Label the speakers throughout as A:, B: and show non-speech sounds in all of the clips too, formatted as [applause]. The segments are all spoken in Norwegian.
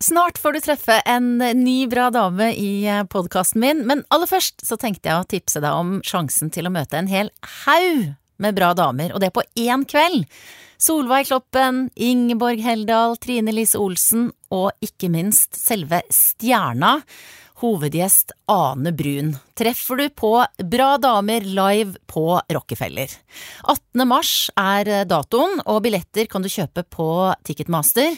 A: Snart får du treffe en ny bra dame i podkasten min, men aller først så tenkte jeg å tipse deg om sjansen til å møte en hel haug med bra damer, og det på én kveld. Solveig Kloppen, Ingeborg Heldal, Trine Lise Olsen og ikke minst selve stjerna, hovedgjest Ane Brun, treffer du på Bra damer live på Rockefeller. 18. mars er datoen, og billetter kan du kjøpe på Ticketmaster.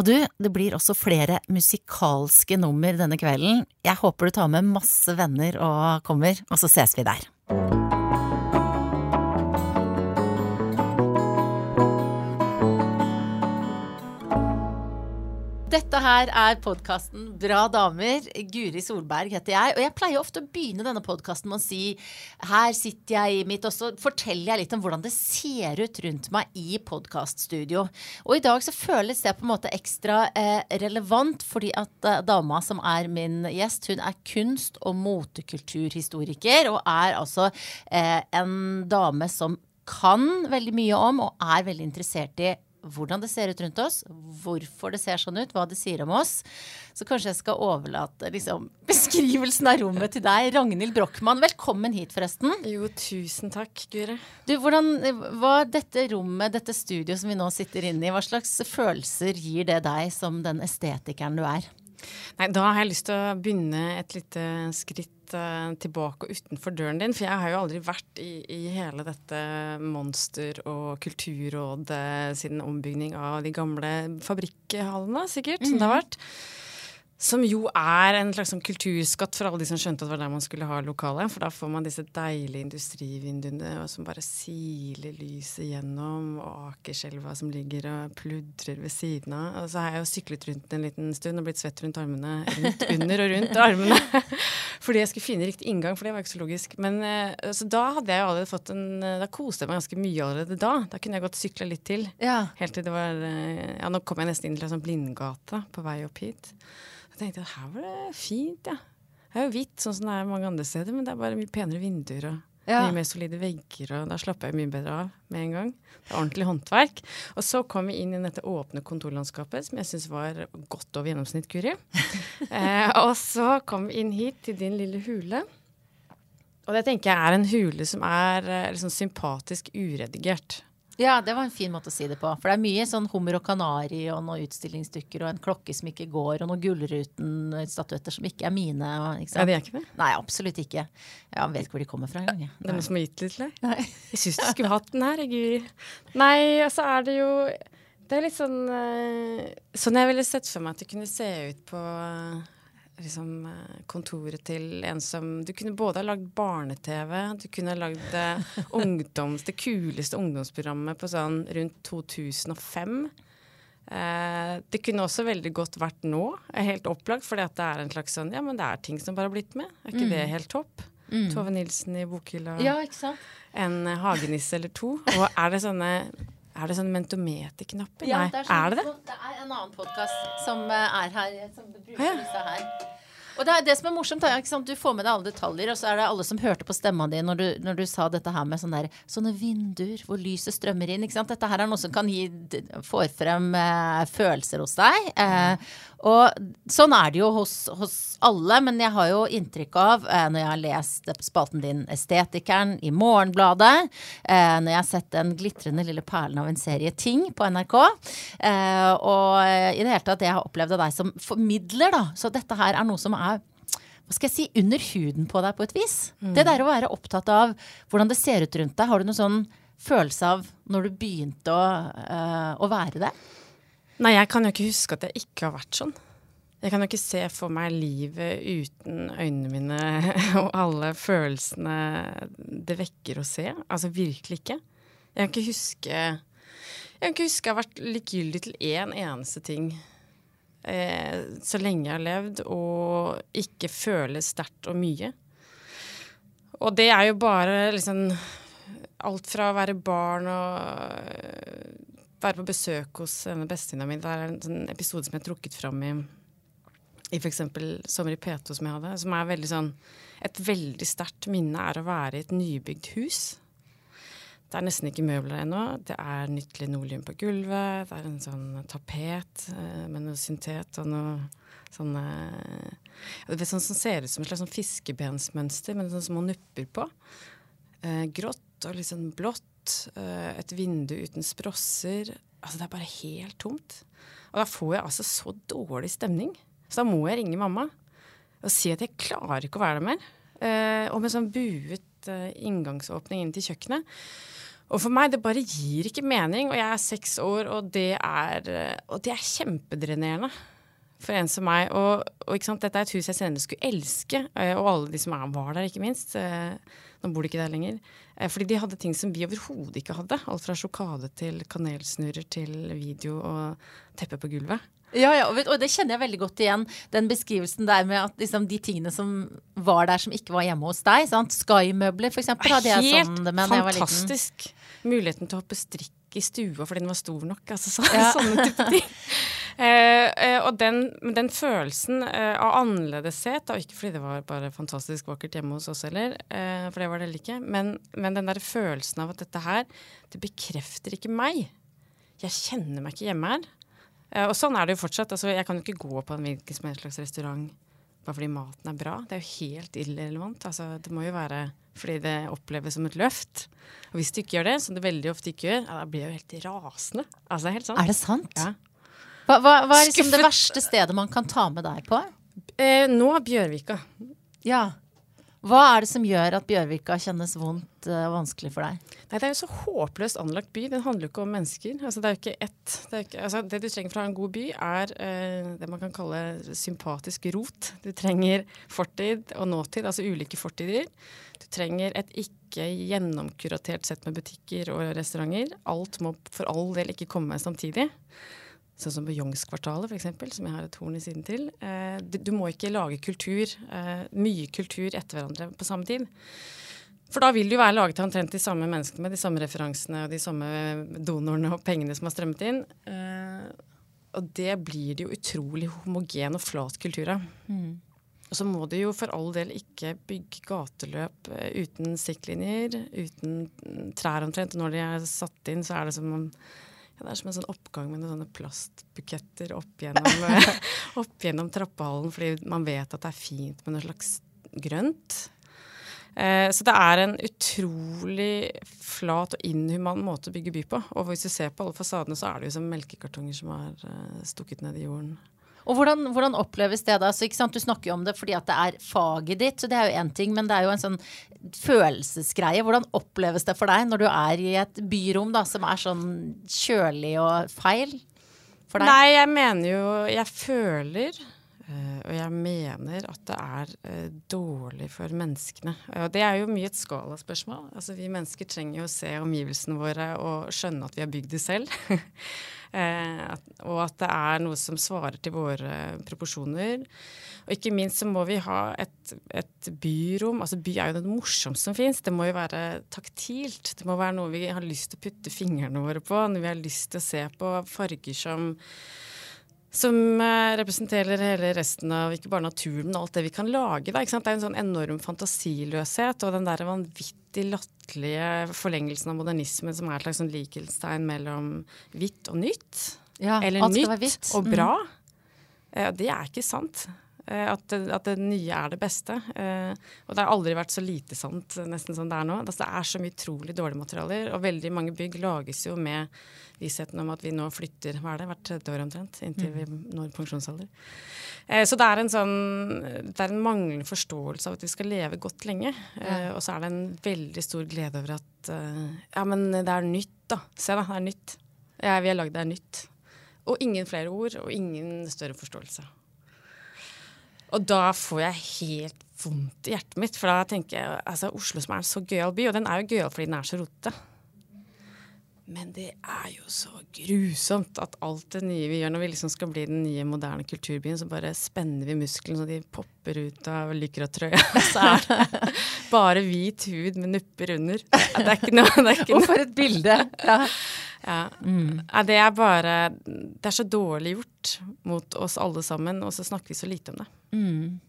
A: Og du, det blir også flere musikalske nummer denne kvelden. Jeg håper du tar med masse venner og kommer, og så ses vi der. Dette her er podkasten Bra damer. Guri Solberg heter jeg. Og jeg pleier ofte å begynne denne podkasten med å si her sitter jeg i mitt Og så forteller jeg litt om hvordan det ser ut rundt meg i podkaststudio. Og i dag så føles det på en måte ekstra eh, relevant fordi at eh, dama som er min gjest, hun er kunst- og motekulturhistoriker og er altså eh, en dame som kan veldig mye om og er veldig interessert i hvordan det ser ut rundt oss, hvorfor det ser sånn ut, hva det sier om oss. Så kanskje jeg skal overlate liksom, [laughs] beskrivelsen av rommet til deg. Ragnhild Brochmann, velkommen hit, forresten.
B: Jo, tusen takk, Guri.
A: Du, hvordan, hva dette rommet, dette studioet som vi nå sitter inne i, hva slags følelser gir det deg som den estetikeren du er?
B: Nei, Da har jeg lyst til å begynne et lite skritt uh, tilbake og utenfor døren din. For jeg har jo aldri vært i, i hele dette monster- og kulturrådet siden ombygging av de gamle fabrikkhallene, sikkert, mm som det har mhm. vært. Som jo er en slags sånn kulturskatt for alle de som skjønte at det var der man skulle ha lokalet. For da får man disse deilige industrivinduene som bare siler lyset gjennom, og Akerselva som ligger og pludrer ved siden av. Og så har jeg jo syklet rundt en liten stund og blitt svett rundt armene. Rundt, under og rundt armene. [laughs] Fordi jeg skulle finne riktig inngang, for det var ikke så logisk. Men eh, så da hadde jeg jo allerede fått en Da koste jeg meg ganske mye allerede da. Da kunne jeg godt sykle litt til.
A: Ja.
B: Helt til det var eh, Ja, nå kom jeg nesten inn til en sånn blindgate på vei opp hit tenkte jeg at her var det fint, ja. Det er jo hvitt, sånn som det er mange andre steder, men det er bare mye penere vinduer og ja. mye mer solide vegger, og da slapper jeg mye bedre av med en gang. Det er ordentlig håndverk. Og så kom vi inn i dette åpne kontorlandskapet, som jeg syns var godt over gjennomsnitt, Guri. [laughs] eh, og så kom vi inn hit, til din lille hule. Og det tenker jeg er en hule som er eh, liksom sympatisk uredigert.
A: Ja, det var en fin måte å si det på. For det er mye sånn hummer og kanari og noen utstillingsstykker og en klokke som ikke går, og noen Gullruten-statuetter som ikke er mine.
B: Ikke ja, de er ikke med?
A: Nei, absolutt ikke. Jeg vet ikke hvor de kommer fra engang.
B: Det er noen som har gitt litt til deg? Jeg syns du skulle hatt den her, Guri. Nei, altså er det jo Det er litt sånn uh, Sånn jeg ville sett for meg at det kunne se ut på liksom, eh, kontoret til en som Du kunne både ha lagd barne-TV, du kunne ha lagd eh, ungdoms, det kuleste ungdomsprogrammet på sånn rundt 2005. Eh, det kunne også veldig godt vært nå, helt opplagt, for det er en slags sånn Ja, men det er ting som bare har blitt med. Er ikke mm. det helt topp? Mm. Tove Nilsen i bokhylla.
A: Ja, ikke sant?
B: En hagenisse eller to. Og er det sånne er det sånn mentometerknapper?
A: Ja, Nei, det er, sånn, er, det det? Det er en annen podkast som eh, er her, som bruker ja. disse her. Og det er det som er morsomt, er, sant? du får med deg alle detaljer, og så er det alle som hørte på stemma di når du, når du sa dette her med sånne, der, sånne vinduer hvor lyset strømmer inn. ikke sant? Dette her er noe som kan gi, får frem eh, følelser hos deg. Eh, og sånn er det jo hos, hos, alle, men jeg har jo inntrykk av, eh, når jeg har lest spalten din Estetikeren i Morgenbladet, eh, når jeg har sett den glitrende lille perlen av en serie Ting på NRK, eh, og i det hele tatt det jeg har opplevd av deg som formidler, da. Så dette her er noe som er hva skal jeg si, under huden på deg på et vis. Mm. Det der å være opptatt av hvordan det ser ut rundt deg. Har du noen sånn følelse av når du begynte å, uh, å være det?
B: Nei, jeg kan jo ikke huske at jeg ikke har vært sånn. Jeg kan jo ikke se for meg livet uten øynene mine [laughs] og alle følelsene det vekker å se. Altså virkelig ikke. Jeg kan ikke huske Jeg kan ikke huske jeg har vært likegyldig til én eneste ting så lenge jeg har levd, og ikke føle sterkt og mye. Og det er jo bare liksom alt fra å være barn og være på besøk hos denne bestevenninna mi. Det er en sånn episode som jeg har trukket fram i, i f.eks. Sommer i P2 som jeg hadde, som er veldig sånn Et veldig sterkt minne er å være i et nybygd hus. Det er nesten ikke møbler ennå. Det er nytt linoleum på gulvet. Det er en sånn tapet eh, med noe syntet og noe sånn ja, det sånn som ser ut som et slags sånn fiskebensmønster med sånne små nupper på. Eh, grått og litt sånn blått. Eh, et vindu uten sprosser. Altså, det er bare helt tomt. Og da får jeg altså så dårlig stemning. Så da må jeg ringe mamma og si at jeg klarer ikke å være der mer. Eh, og med sånn buet eh, inngangsåpning inn til kjøkkenet. Og for meg, det bare gir ikke mening. Og jeg er seks år, og det er, eh, og det er kjempedrenerende for en som meg. Og, og dette er et hus jeg senere skulle elske, eh, og alle de som var der, ikke minst. Nå bor de ikke der lenger. Fordi de hadde ting som vi overhodet ikke hadde. Alt fra sjokade til kanelsnurrer til video og teppe på gulvet.
A: Ja, ja, og det kjenner jeg veldig godt igjen. Den beskrivelsen der med at liksom, de tingene som var der som ikke var hjemme hos deg. sant? Sky-møbler, eksempel. Hadde jeg sånn
B: med da jeg var liten. Fantastisk. Muligheten til å hoppe strikk i stua fordi den var stor nok. altså så, ja. Sånne type ting. [laughs] Eh, eh, og den, den følelsen eh, av annerledeshet, og ikke fordi det var bare fantastisk vakkert hjemme hos oss heller, eh, for det var det heller ikke, men, men den der følelsen av at dette her, det bekrefter ikke meg. Jeg kjenner meg ikke hjemme her. Eh, og sånn er det jo fortsatt. Altså, jeg kan jo ikke gå på en hvilken som helst slags restaurant bare fordi maten er bra. Det er jo helt irrelevant. Altså, det må jo være fordi det oppleves som et løft. Og hvis du ikke gjør det, som det veldig ofte ikke gjør, ja, da blir jeg jo helt rasende. Altså, helt sant.
A: Er det sant? Ja. Hva, hva, hva, er liksom det verste stedet man kan ta med deg på?
B: Eh, nå Bjørvika.
A: Ja. Hva er det som gjør at Bjørvika kjennes vondt og uh, vanskelig for deg?
B: Nei, Det er jo så håpløst anlagt by. Den handler jo ikke om mennesker. Altså, det, ikke ett, det, ikke, altså, det, du trenger fra en god by, er uh, det man kan kalle sympatisk rot. Du trenger fortid og nåtid, altså ulike fortider. Du trenger et ikke gjennomkuratert sett med butikker og restauranter. Alt må for all del ikke komme samtidig sånn som på Youngskvartalet f.eks., som jeg har et horn i siden til. Eh, du, må ikke lage kultur, eh, mye kultur etter hverandre på samme tid. For da vil det jo være laget av omtrent de samme menneskene med de samme referansene og de samme donorene og pengene som har strømmet inn. Eh, og det blir det jo utrolig homogen og flat kultur av. Mm. Og så må du jo for all del ikke bygge gateløp uten siktlinjer, uten trær omtrent. Når de er satt inn, så er det som om ja, det er som en sånn oppgang med noen sånne plastbuketter opp gjennom, [laughs] opp gjennom trappehallen, fordi man vet at det er fint med noe slags grønt. Eh, så det er en utrolig flat og inhuman måte å bygge by på. Og hvis du ser på alle fasadene, så er det jo som melkekartonger som er eh, stukket ned i jorden.
A: Og hvordan, hvordan, oppleves det da? Så, du snakker jo om det fordi at det er faget ditt, så det er jo én ting, men det er jo en sånn følelsesgreie. Hvordan oppleves det for deg når du er i et byrom da, som er sånn kjølig og feil for deg?
B: Nei, jeg mener jo Jeg føler uh, og jeg mener at det er uh, dårlig for menneskene. Og det er jo mye et skalaspørsmål. Altså, vi mennesker trenger jo å se omgivelsene våre og skjønne at vi har bygd det selv. [laughs] Eh, og at det er noe som svarer til våre proporsjoner. Og ikke minst så må vi ha et, et byrom. altså By er jo det morsomste som fins. Det må jo være taktilt. Det må være noe vi har lyst til å putte fingrene våre på. Når vi har lyst til å se på farger som som eh, representerer hele resten av ikke bare naturen, men alt det vi kan lage. Da, det er en sånn enorm fantasiløshet og den der vanvittig latterlige forlengelsen av modernismen som er et slags sånn likhetstegn mellom hvitt og nytt.
A: Ja,
B: Eller nytt og bra. Mm. det er ikke sant. Eh, at, at, det nye er det beste. Eh, og det har aldri vært så lite sant nesten som det er nå. Altså, det er så mye utrolig dårlige materialer, og veldig mange bygg lages jo med vissheten om at vi nå flytter hva er det, hvert tredje år omtrent, inntil vi mm. når pensjonsalder. Eh, så det er en sånn det er en manglende forståelse av at vi skal leve godt lenge. Ja. Og så er det en veldig stor glede over at ja, men det er nytt, da. Se, da. Det er nytt. Ja, vi har lagd det er nytt. Og ingen flere ord, og ingen større forståelse. Og da får jeg helt vondt i hjertet mitt, for da tenker jeg altså Oslo som er en så gøyal by, og den er jo gøyal fordi den er så rotete. Men det er jo så grusomt at alt det nye vi gjør når vi liksom skal bli den nye, moderne kulturbyen, så bare spenner vi musklene så de popper ut av lykratrøya. Så er det bare hvit hud med nupper under. Det er ikke noe, det er ikke
A: noe. Og for et bilde! Ja.
B: Ja. Mm. Det er bare Det er så dårlig gjort mot oss alle sammen, og så snakker vi så lite om det.
A: Mm.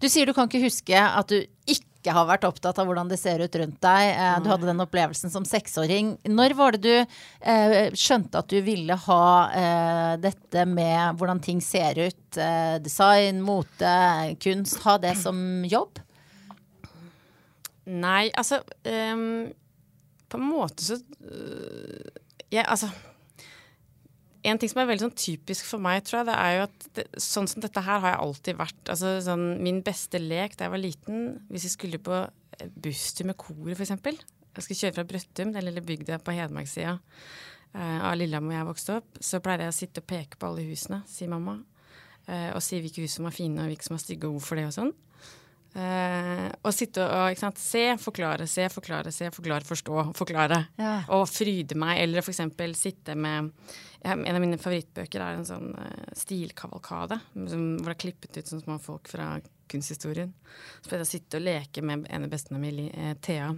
A: Du sier du kan ikke huske at du ikke har vært opptatt av hvordan det ser ut rundt deg. Eh, du hadde den opplevelsen som seksåring. Når var det du eh, skjønte at du ville ha eh, dette med hvordan ting ser ut, design, mote, kunst, ha det som jobb?
B: Nei, altså um, På en måte så uh, jeg, Altså en ting som er veldig sånn typisk for meg, tror jeg, det er jo at det, sånn som dette her har jeg alltid vært. Altså sånn min beste lek da jeg var liten, hvis vi skulle på busstur med koret, f.eks. Jeg skulle kjøre fra Brøttum, den lille bygda på Hedmarkssida uh, av Lillehammer hvor jeg vokste opp, så pleide jeg å sitte og peke på alle husene, sier mamma. Uh, og si hvilke hus som var fine og hvilke som var stygge, og hvorfor det og sånn. Uh, og sitte og sant, se, forklare, se, forklare, se, forklare, forstå, forklare.
A: Ja.
B: Og fryde meg. Eller f.eks. sitte med En av mine favorittbøker er en sånn uh, stilkavalkade hvor det er klippet ut sånne små folk fra kunsthistorien. Så pleide jeg å sitte og leke med en av bestene mine, uh, Thea.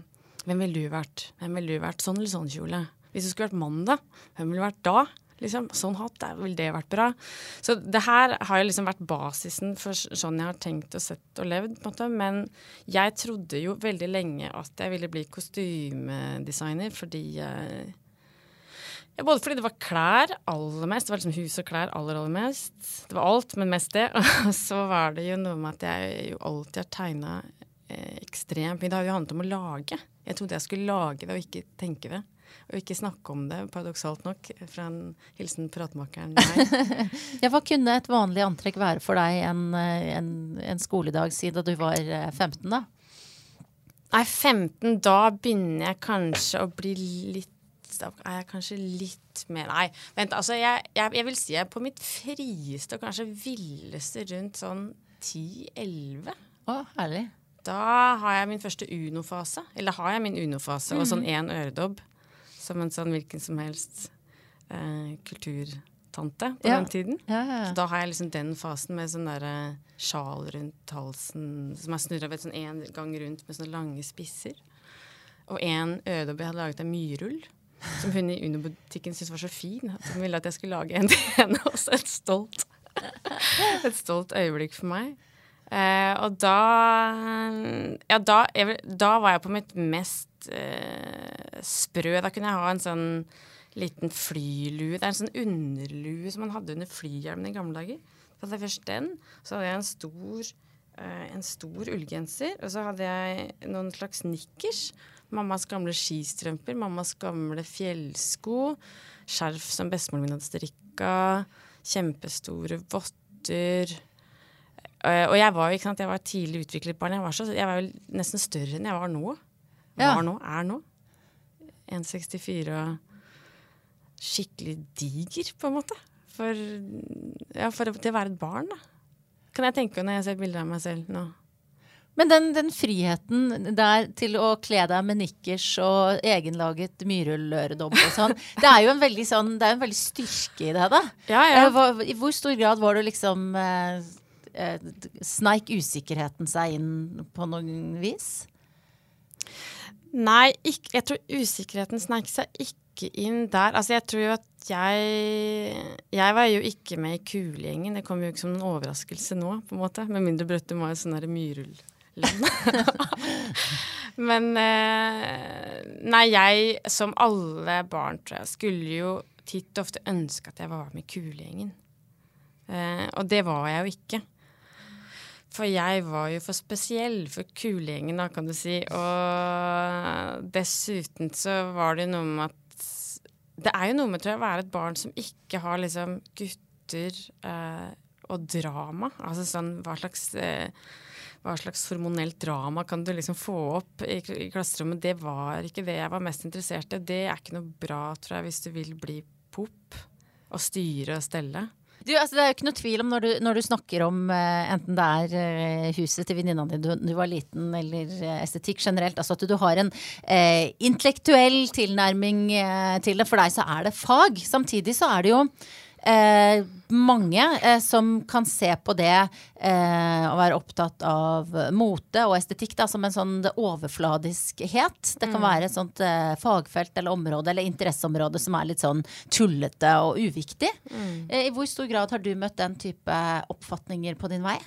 B: Hvem ville du vært? Hvem ville du vært? Sånn eller sånn kjole? Hvis du skulle vært mann, da? Hvem ville du vært da? Liksom, sånn hatt, ville det vært bra. Så det her har jo liksom vært basisen for sånn jeg har tenkt og sett og levd. på en måte. Men jeg trodde jo veldig lenge at jeg ville bli kostymedesigner fordi jeg ja, både fordi det var klær aller mest. Det var liksom hus og klær aller, aller mest. Det var alt, men mest det. [laughs] Og så var det jo noe med at jeg jo alltid har tegna eh, ekstremt mye. Det har jo handlet om å lage. Jeg trodde jeg skulle lage det og ikke tenke det. Og ikke snakke om det, paradoksalt nok, fra en hilsen pratmakeren meg. [laughs]
A: ja, hva kunne et vanlig antrekk være for deg en, en, en skoledag siden du var 15, da?
B: Nei, 15, da begynner jeg kanskje å bli litt da er jeg kanskje litt mer Nei, vent, altså jeg, jeg, jeg vil si jeg er på mitt frieste og kanskje villeste rundt sånn 10-11.
A: Å, herlig.
B: Da har jeg min første Uno-fase. Eller har jeg min Uno-fase mm. og sånn én øredobb som en sånn hvilken som helst eh, kulturtante på
A: Ja.
B: den tiden.
A: Ja, ja.
B: Så da har jeg liksom den fasen med sånn derre sjal rundt halsen som er snurra sånn én gang rundt med sånne lange spisser. Og en øredobb jeg hadde laget av myrull. Som hun i Uno-butikken syntes var så fin at hun ville at jeg skulle lage en til henne. [laughs] Også et stolt, et stolt øyeblikk for meg. Eh, og da Ja, da, jeg, da var jeg på mitt mest eh, sprø. Da kunne jeg ha en sånn liten flylue. Det er en sånn underlue som man hadde under flyhjelmen i gamle dager. Så hadde jeg først den. Så hadde jeg en stor, eh, en stor ullgenser. Og så hadde jeg noen slags nikkers. Mammas gamle skistrømper, mammas gamle fjellsko. Skjerf som bestemoren min hadde strikka. Kjempestore votter. Eh, og jeg var jo ikke sant, jeg var et tidlig utviklet barn. Jeg var, så, jeg var jo nesten større enn jeg var nå.
A: Ja.
B: Var nå, er nå. 1,64 og skikkelig diger, på en måte. For, ja, for til å være et barn, da. Kan jeg tenke når jeg ser bilder av meg selv nå.
A: Men den, den friheten der til å kle deg med nikkers og egenlaget myrulløredobb og sånn, [laughs] det er jo en veldig, sånn, det er en veldig styrke i det, da.
B: Ja, ja.
A: Eh, hva, I hvor stor grad var du liksom eh, eh, Sneik usikkerheten seg inn på noen vis?
B: Nei, ikke, jeg tror usikkerheten sneik seg ikke inn der. Altså, jeg tror jo at jeg Jeg var jo ikke med i kulegjengen. Det kom jo ikke som en overraskelse nå, på en måte. Med mindre Brøttum var jo sånn derre myrullland. Men eh, Nei, jeg, som alle barn, tror jeg, skulle jo titt og ofte ønske at jeg var med i kulegjengen. Eh, og det var jeg jo ikke. For jeg var jo for spesiell for kulegjengen, da, kan du si. Og dessuten så var det noe med at Det er jo noe med tror jeg, å være et barn som ikke har liksom gutter eh, og drama. Altså sånn hva slags eh, hva slags hormonelt drama kan du liksom få opp i, klasserommet? Det var ikke det jeg var mest interessert i. Det er ikke noe bra, tror jeg, hvis du vil bli pop og styre og stelle.
A: Du, altså, det er jo ikke noe tvil om når du, når du snakker om eh, enten det er eh, huset til venninna di da du var liten, eller eh, estetikk generelt, altså at du har en eh, intellektuell tilnærming eh, til det. For deg så er det fag. Samtidig så er det jo eh, mange eh, som kan se på det eh, å være opptatt av mote og estetikk da, som en sånn overfladiskhet. Det kan være et sånt eh, fagfelt eller område eller interesseområde som er litt sånn tullete og uviktig. Eh, I hvor stor grad har du møtt den type oppfatninger på din vei?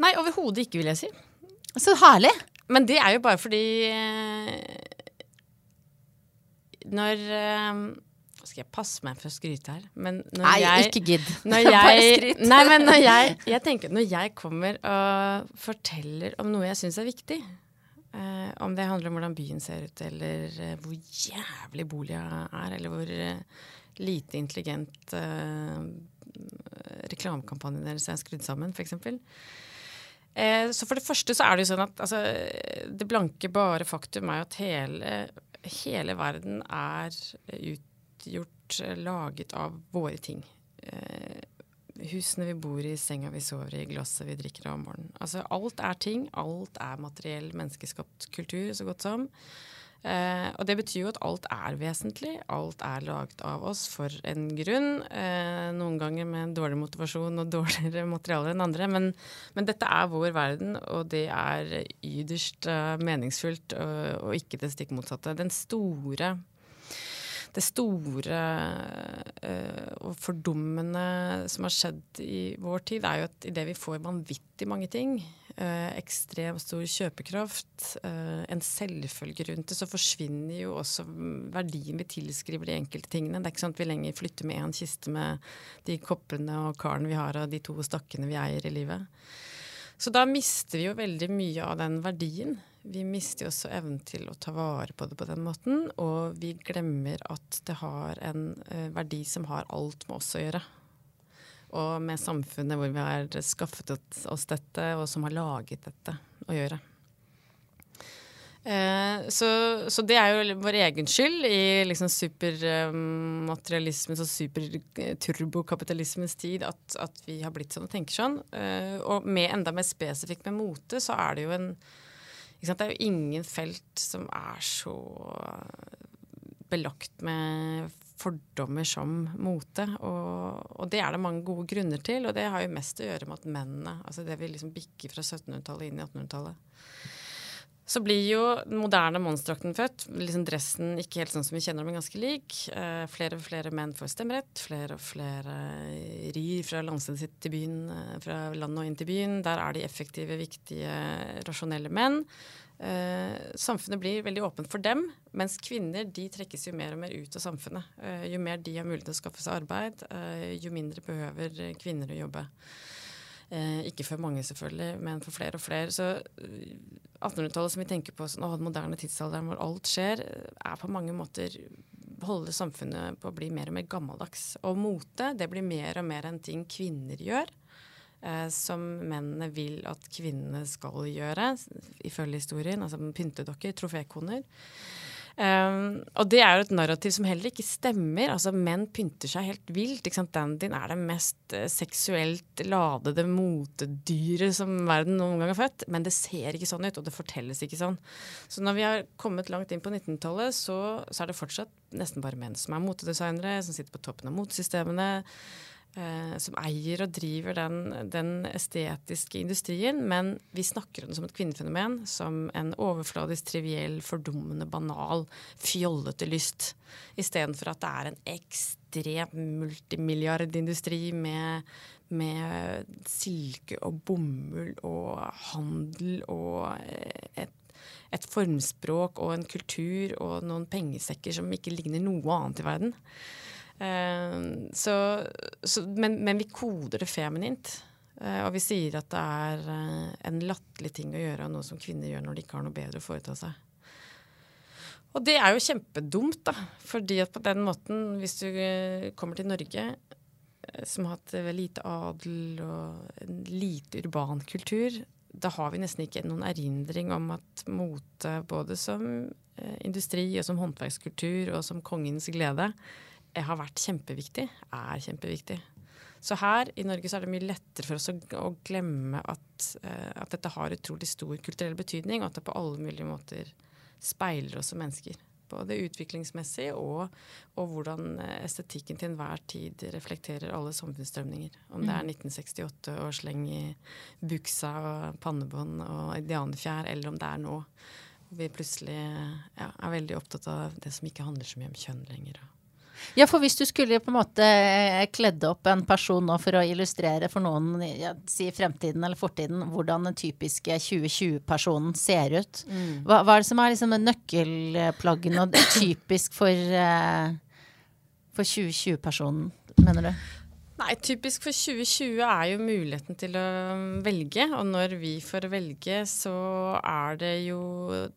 B: Nei, overhodet ikke, vil jeg si.
A: Så herlig.
B: Men det er jo bare fordi Når Nå skal jeg passe meg for å skryte her, men når
A: Nei,
B: jeg
A: ikke gidd. [laughs]
B: når [laughs] jeg, nei, men når jeg, jeg tenker, når jeg kommer og forteller om noe jeg syns er viktig, eh, om det handler om hvordan byen ser ut, eller eh, hvor jævlig boliga er, eller hvor eh, lite intelligent eh, reklamekampanjen deres er skrudd sammen, f.eks. Eh, så for det første så er det jo sånn at altså, det blanke bare faktum er jo at hele, hele verden er utgjort, eh, laget av våre ting. Eh, husene vi bor i, senga vi sover i, glasset vi drikker av om morgenen. Altså alt er ting, alt er materiell menneskeskapt kultur så godt som. Eh, og det betyr jo at alt er vesentlig. Alt er laget av oss for en grunn. Eh, noen ganger med dårlig motivasjon og [laughs] dårligere materialer enn andre. Men, men dette er vår verden, og det er yderst eh, meningsfullt, og, og ikke det stikk motsatte. Den store det store eh, og fordummende som har skjedd i vår tid, er jo at idet vi får vanvittig mange ting, eh, ekstremt stor kjøpekraft, eh, en selvfølge rundt det, så forsvinner jo også verdien vi tilskriver de enkelte tingene. Det er ikke sånn at vi lenger flytter med en kiste med de koppene og karene vi har, og de to stakkene vi eier i livet. Så da mister vi jo veldig mye av den verdien. Vi mister jo også evnen til å ta vare på det på den måten, og vi glemmer at det har en eh, verdi som har alt med oss å gjøre. Og med samfunnet hvor vi har skaffet oss dette, og som har laget dette å gjøre. Eh, så, så det er jo vår egen skyld i liksom supermaterialismens og superturbokapitalismens tid at, at, vi har blitt sånn og tenker sånn. Eh, og med enda mer spesifikt med mote, så er det jo en det er jo ingen felt som er så belagt med fordommer som mote. Og, og, det er det mange gode grunner til, og det har jo mest å gjøre med at mennene Altså det vil liksom bikke fra 1700-tallet inn i 1800-tallet. Så blir jo den moderne monsterdrakten født. liksom Dressen ikke helt sånn som vi kjenner, men ganske lik. Eh, flere og flere menn får stemmerett. Flere og flere rir fra landstedet sitt til byen, eh, fra landet og inn til byen. Der er de effektive, viktige, rasjonelle menn. Eh, samfunnet blir veldig åpent for dem, mens kvinner de trekkes jo mer og mer ut av samfunnet. Eh, jo mer de har mulighet til å skaffe seg arbeid, eh, jo mindre behøver kvinner å jobbe. Eh, ikke for mange, selvfølgelig, men for flere og flere. Så 1800-tallet som vi tenker på som den moderne tidsalderen hvor alt skjer, er på mange måter holder samfunnet på å bli mer og mer gammeldags. Og mote det blir mer og mer en ting kvinner gjør. Eh, som mennene vil at kvinnene skal gjøre, ifølge historien. Altså pyntedokker, trofékoner. Um, og det er jo et narrativ som heller ikke stemmer. Altså Menn pynter seg helt vilt. Ikke sant? Dandyen er det mest uh, seksuelt ladede motedyret som verden noen gang har født. Men det ser ikke sånn ut, og det fortelles ikke sånn. Så når vi har kommet langt inn på 1900-tallet, så, så, er det fortsatt nesten bare menn som er motedesignere, som sitter på toppen av motesystemene eh, som eier og driver den, den, estetiske industrien, men vi snakker om det som et kvinnefenomen, som en overfladisk, triviell, fordummende, banal, fjollete lyst. Istedenfor at det er en ekstrem multimilliardindustri med, med silke og bomull og handel og et et formspråk og en kultur og noen pengesekker som ikke ligner noe annet i verden. Uh, så, så, men, men, vi koder det feminint. Uh, og vi sier at det er uh, en latterlig ting å gjøre, og noe som kvinner gjør når de ikke har noe bedre å foreta seg. Og det er jo kjempedumt, da. Fordi at på den måten, hvis du kommer til Norge, som har hatt lite adel og en lite urban kultur, da har vi nesten ikke noen erindring om at mote, både som industri og som håndverkskultur og som kongens glede, har vært kjempeviktig, er kjempeviktig. Så her i Norge så er det mye lettere for oss å, å glemme at, uh, at, dette har utrolig stor kulturell betydning, og at det på alle mulige måter speiler oss som mennesker. Både utviklingsmessig og, og hvordan eh, estetikken til enhver tid reflekterer alle samfunnsstrømninger. Om det er 1968 mm. og sleng i buksa og pannebånd og indianerfjær, eller om det er nå. Hvor vi plutselig ja, er veldig opptatt av det som ikke handler så mye om kjønn lenger. og
A: Ja, for hvis du skulle på en måte eh, kledd opp en person nå for å illustrere for noen, ja, si fremtiden eller fortiden, hvordan den typiske 2020-personen ser ut,
B: Mm.
A: hva, hva er det som er liksom nøkkelplaggene og typisk for, eh, for 2020-personen, mener du?
B: Nei, typisk for 2020 er jo muligheten til å velge. Og når vi får velge, så er det jo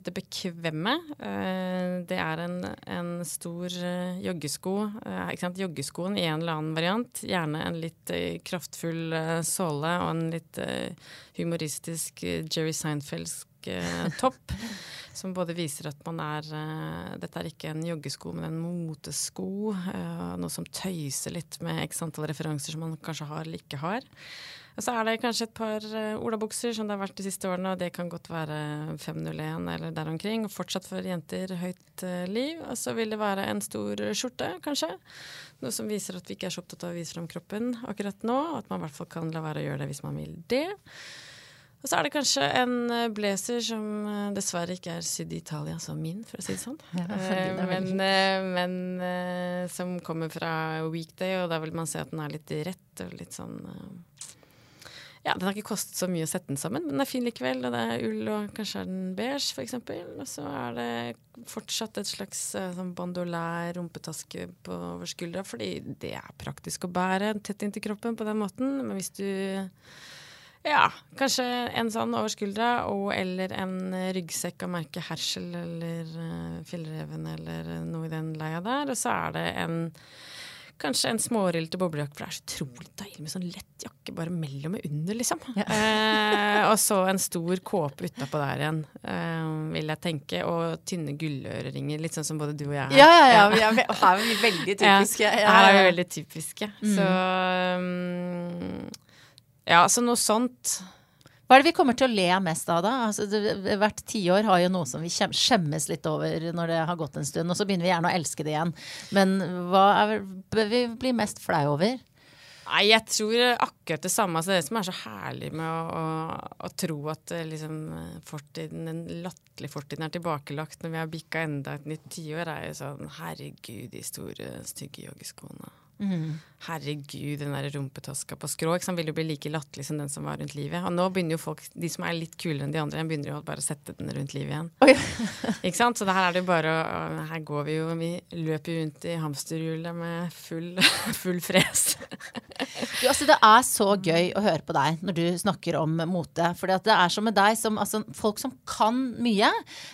B: det bekvemme. Eh, Det er en, en stor eh, joggesko. eh, Ikke sant? Joggeskoen i en eller annen variant. Gjerne en litt kraftfull såle og en litt humoristisk Jerry Seinfeldsk topp. [laughs] Som både viser at man er eh, Dette er ikke en joggesko, men en motesko. eh, noe som tøyser litt med x antall referanser som man kanskje har eller ikke har. Og så er det kanskje et par uh, olabukser som det har vært de siste årene, og det kan godt være 501 eller der omkring. Fortsatt for jenter høyt eh, liv. Og så vil det være en stor skjorte, kanskje. Noe som viser at vi ikke er så opptatt av å vise fram kroppen akkurat nå. Og at man i hvert fall kan la være å gjøre det hvis man vil det. Og så er det kanskje en eh, blazer som eh, dessverre ikke er sydd i Italia som min, for å si det sånn.
A: Ja, det
B: men eh, men eh, som kommer fra weekday, og da vil man se at den er litt rett og litt sånn Ja, den har ikke kostet så mye å sette den sammen, men den er fin likevel. Og det er ull, og kanskje er den beige, f.eks. Og så er det fortsatt et slags sånn bandolær rumpetaske på over skuldra, fordi det er praktisk å bære tett inntil kroppen på den måten. Men hvis du ja, kanskje en sånn over skuldra, og eller en eh, ryggsekk av merket Hersel eller uh, Fjellreven eller eh, noe i den leia der. Og så er det en Kanskje en smårylte boblejakke, for det er så utrolig deilig med sånn lett jakke bare mellom og under, liksom. [laughs] Eh, og så en stor kåpe utapå der igjen, eh, vil jeg tenke. Og tynne gulløreringer, litt sånn som både du og jeg.
A: Ja, ja, ja. Vi er, her er vi veldig [laughs] typiske.
B: Ja,
A: Ja,
B: her er vi veldig typiske. Så um, Ja, så noe sånt.
A: Hva er det vi kommer til å le mest av da? Altså, det, hvert tiår har jo noe som vi skjemmes litt over når det har gått en stund, og så begynner vi gjerne å elske det igjen. Men hva er, bør vi bli mest flau over?
B: Nei, jeg tror akkurat det samme. Altså det som er så herlig med å, å, å tro at eh, liksom, fortiden, den latterlige fortiden er tilbakelagt når vi har bikka enda et nytt tiår, er jo sånn herregud, de store, stygge joggeskoene. Herregud, den der rumpetaska på skrå ikke sant, vil jo bli like latterlig som den som var rundt livet. Og nå begynner jo folk, de som er litt kulere enn de andre, begynner jo bare å sette den rundt livet igjen.
A: Oi. [laughs]
B: Ikke sant? Så det her er det jo bare å Her går vi jo Vi løper jo rundt i hamsterhjulet med full, [laughs] full fres.
A: Du, altså, det er så gøy å høre på deg når du snakker om mote. For det er som med deg, som, altså, folk som kan mye,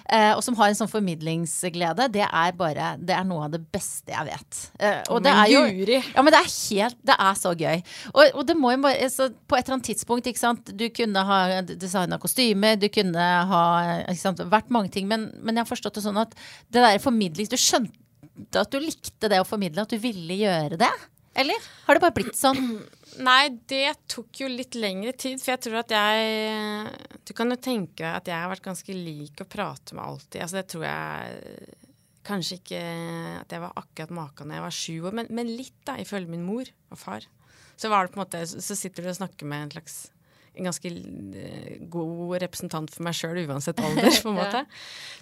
A: eh, og som har en sånn formidlingsglede, det er bare Det er noe av det beste jeg vet. Eh, og det er jo Ja, men det er helt Det er så gøy. Og, og det må jo bare så På et eller annet tidspunkt, ikke sant Du kunne ha designa kostymer, du kunne ha ikke sant, vært mange ting, men, men jeg har forstått det sånn at det der formidling Du skjønte at du likte det å formidle, at du ville gjøre det? Eller har det bare blitt sånn? [clears throat]
B: Nei, det tok jo litt lengre tid, for jeg tror at jeg Du kan jo tenke at jeg har vært ganske lik å prate med alltid. Altså det tror jeg Kanskje ikke at jeg var akkurat maken da jeg var sju år, men, men litt, da, ifølge min mor og far. Så var det på en måte, så sitter du og snakker med en slags en ganske eh, god representant for meg sjøl, uansett alder, på en [laughs] måte.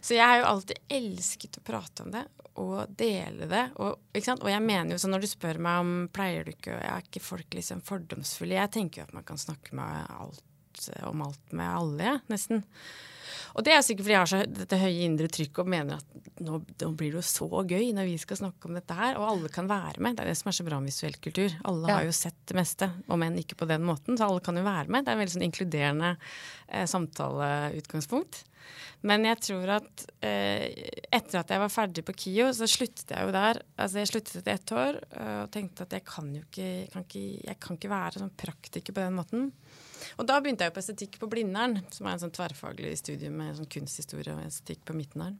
B: Så jeg har jo alltid elsket å prate om det og dele det. Og, og jeg mener jo sånn når du spør meg om pleier du ikke, er ikke folk liksom fordomsfulle? Jeg tenker jo at man kan snakke med alt, om alt med alle, ja, nesten. Og det er sikkert fordi jeg har så dette høye indre trykket og mener at nå, nå blir det jo så gøy når vi skal snakke om dette her, og alle kan være med. Det er det som er så bra med visuell kultur. Alle
A: Ja.
B: har jo sett det meste, om enn ikke på den måten, så alle kan jo være med. Det er en veldig sånn inkluderende eh, samtaleutgangspunkt. Men jeg tror at eh, etter at jeg var ferdig på KIO, så sluttet jeg jo der. Altså jeg sluttet etter ett år eh, og tenkte at jeg kan jo ikke, kan ikke, jeg kan ikke være sånn praktiker på den måten. Og da begynte jeg på estetikk på Blindern, som er en sånn tverrfaglig studie med sånn kunsthistorie og estetikk på Midtnæren.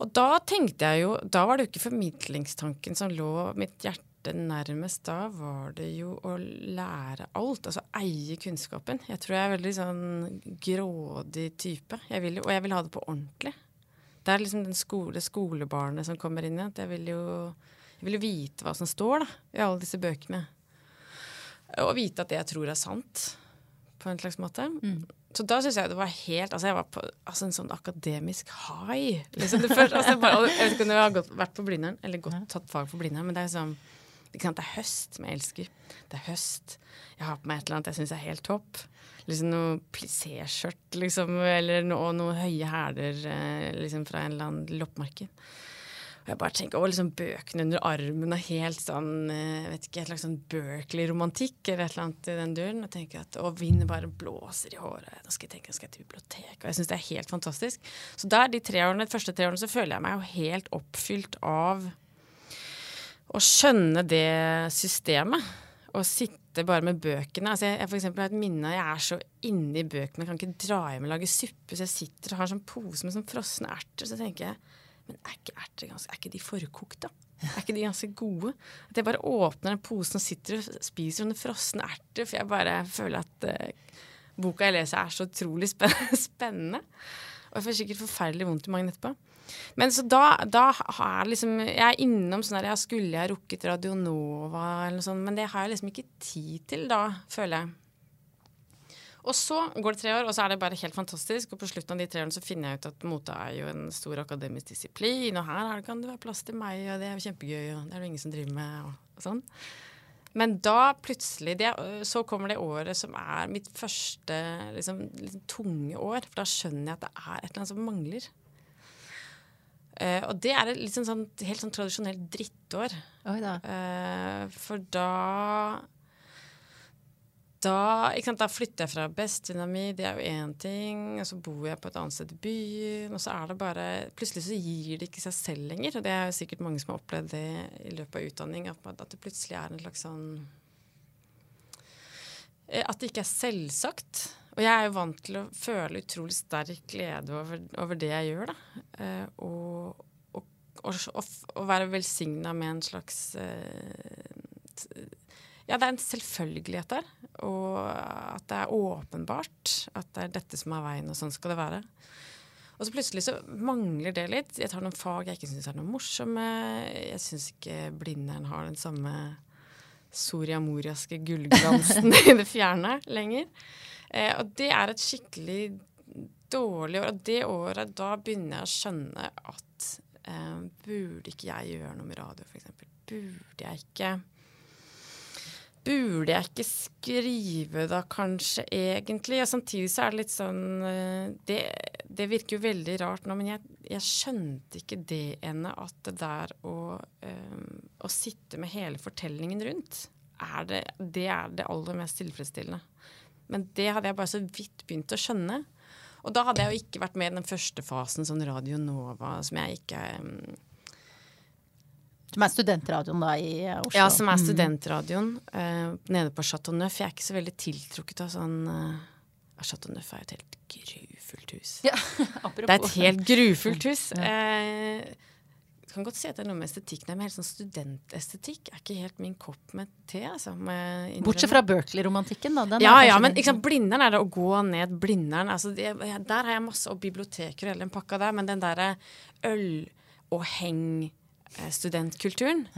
B: Og da tenkte jeg jo Da var det jo ikke formidlingstanken som lå mitt hjerte nærmest. Da var det jo å lære alt. Altså eie kunnskapen. Jeg tror jeg er veldig sånn grådig type. Jeg vil, og jeg vil ha det på ordentlig. Det er liksom den skole, skolebarnet som kommer inn igjen. jeg vil jo jeg vil vite hva som står da, i alle disse bøkene. Og vite at det jeg tror er sant, på en slags måte. så da syns jeg det var helt Altså, jeg var på altså, en sånn akademisk high. Liksom, det første, altså, jeg, bare, jeg vet ikke om jeg har gått, vært på Blindern, eller gått, tatt fag på Blindern, men det er sånn det er høst som jeg elsker. Det er høst. Jeg har på meg et eller annet jeg syns er helt topp. Liksom noe plissé-skjørt, liksom, eller noe, noe høye hæler eh, liksom fra en eller annen loppemarked. Og jeg bare tenker, å, liksom Bøkene under armen og helt sånn eh, vet ikke, et slags sånn Berkeley-romantikk eller et eller annet i den duren. Og tenker at, og vinden bare blåser i håret. Da skal jeg tenke, nå skal jeg til biblioteket. Og jeg syns det er helt fantastisk. Så der, de tre årene, de første tre årene så føler jeg meg jo helt oppfylt av å skjønne det systemet. Å sitte bare med bøkene. Altså jeg, jeg for eksempel, har et minne jeg er så inni bøkene, jeg kan ikke dra hjem og lage suppe. Så jeg sitter og har sånn pose med sånn frosne erter. Så tenker jeg men er ikke erter ganske, er ikke de forkokte? Er ikke de ganske gode? At jeg bare åpner den posen og sitter og spiser sånne frosne erter, for jeg bare føler at uh, boka jeg leser, er så utrolig [laughs] spennende. Og jeg får sikkert forferdelig vondt i magen etterpå. Men så da, da har jeg liksom Jeg er innom sånn der, jeg skulle jeg rukket Radio Nova eller noe sånt, men det har jeg liksom ikke tid til da, føler jeg. Og så går det tre år, og så er det bare helt fantastisk. Og på slutten av de tre årene så finner jeg ut at mote er jo en stor akademisk disiplin, og her kan det være plass til meg, og det er jo kjempegøy, og det er det ingen som driver med, og, og sånn. Men da plutselig det, Så kommer det året som er mitt første liksom, litt tunge år. For da skjønner jeg at det er et eller annet som mangler. Uh, og det er et liksom sånn, helt sånn tradisjonelt drittår.
A: Da.
B: Uh, for da da, sant, da, flytter jeg fra bestevenninna mi, det er jo én ting. Og så bor jeg på et annet sted i byen. Og så er det bare Plutselig så gir det ikke seg selv lenger. Og det er jo sikkert mange som har opplevd det i løpet av utdanning. At, det plutselig er en slags sånn eh, At det ikke er selvsagt. Og jeg er jo vant til å føle utrolig sterk glede over, over det jeg gjør, da. Eh, og, og, og, og være velsigna med en slags eh, ja, det er en selvfølgelighet der. Og at det er åpenbart at det er dette som er veien, og sånn skal det være. Og så plutselig så mangler det litt. Jeg tar noen fag jeg ikke syns er noe morsomme. Jeg syns ikke Blindern har den samme Soria Moriaske gullglansen [laughs] i det fjerne lenger. Eh, og det er et skikkelig dårlig år. Og det året, da begynner jeg å skjønne at eh, burde ikke jeg gjøre noe med radio, f.eks.? Burde jeg ikke Burde jeg ikke skrive da, kanskje, egentlig? Og samtidig så er det litt sånn eh, Det, det virker jo veldig rart nå, men jeg, jeg skjønte ikke det ennå, at det der å, um, å sitte med hele fortellingen rundt, er det, det er det aller mest tilfredsstillende. Men det hadde jeg bare så vidt begynt å skjønne. Og da hadde jeg jo ikke vært med i den første fasen, sånn Radio Nova, som jeg ikke um,
A: som er studentradioen da i Oslo?
B: Ja, som er mm. studentradioen uh, nede på Chateau Neuf. Jeg er ikke så veldig tiltrukket av sånn uh, Chateau Neuf er et helt grufullt hus.
A: Ja, [laughs] apropos.
B: det er et helt grufullt hus. Uh, kan godt si at det er noe med estetikken men helt sånn studentestetikk er ikke helt min kopp med te. Altså, med
A: Bortsett fra Berkeley-romantikken, da.
B: ja, ja, men liksom, Blindern er det å gå ned Blindern. Altså, det, der har jeg masse, og biblioteker og hele den pakka der, men den derre øl og heng Eh, studentkulturen.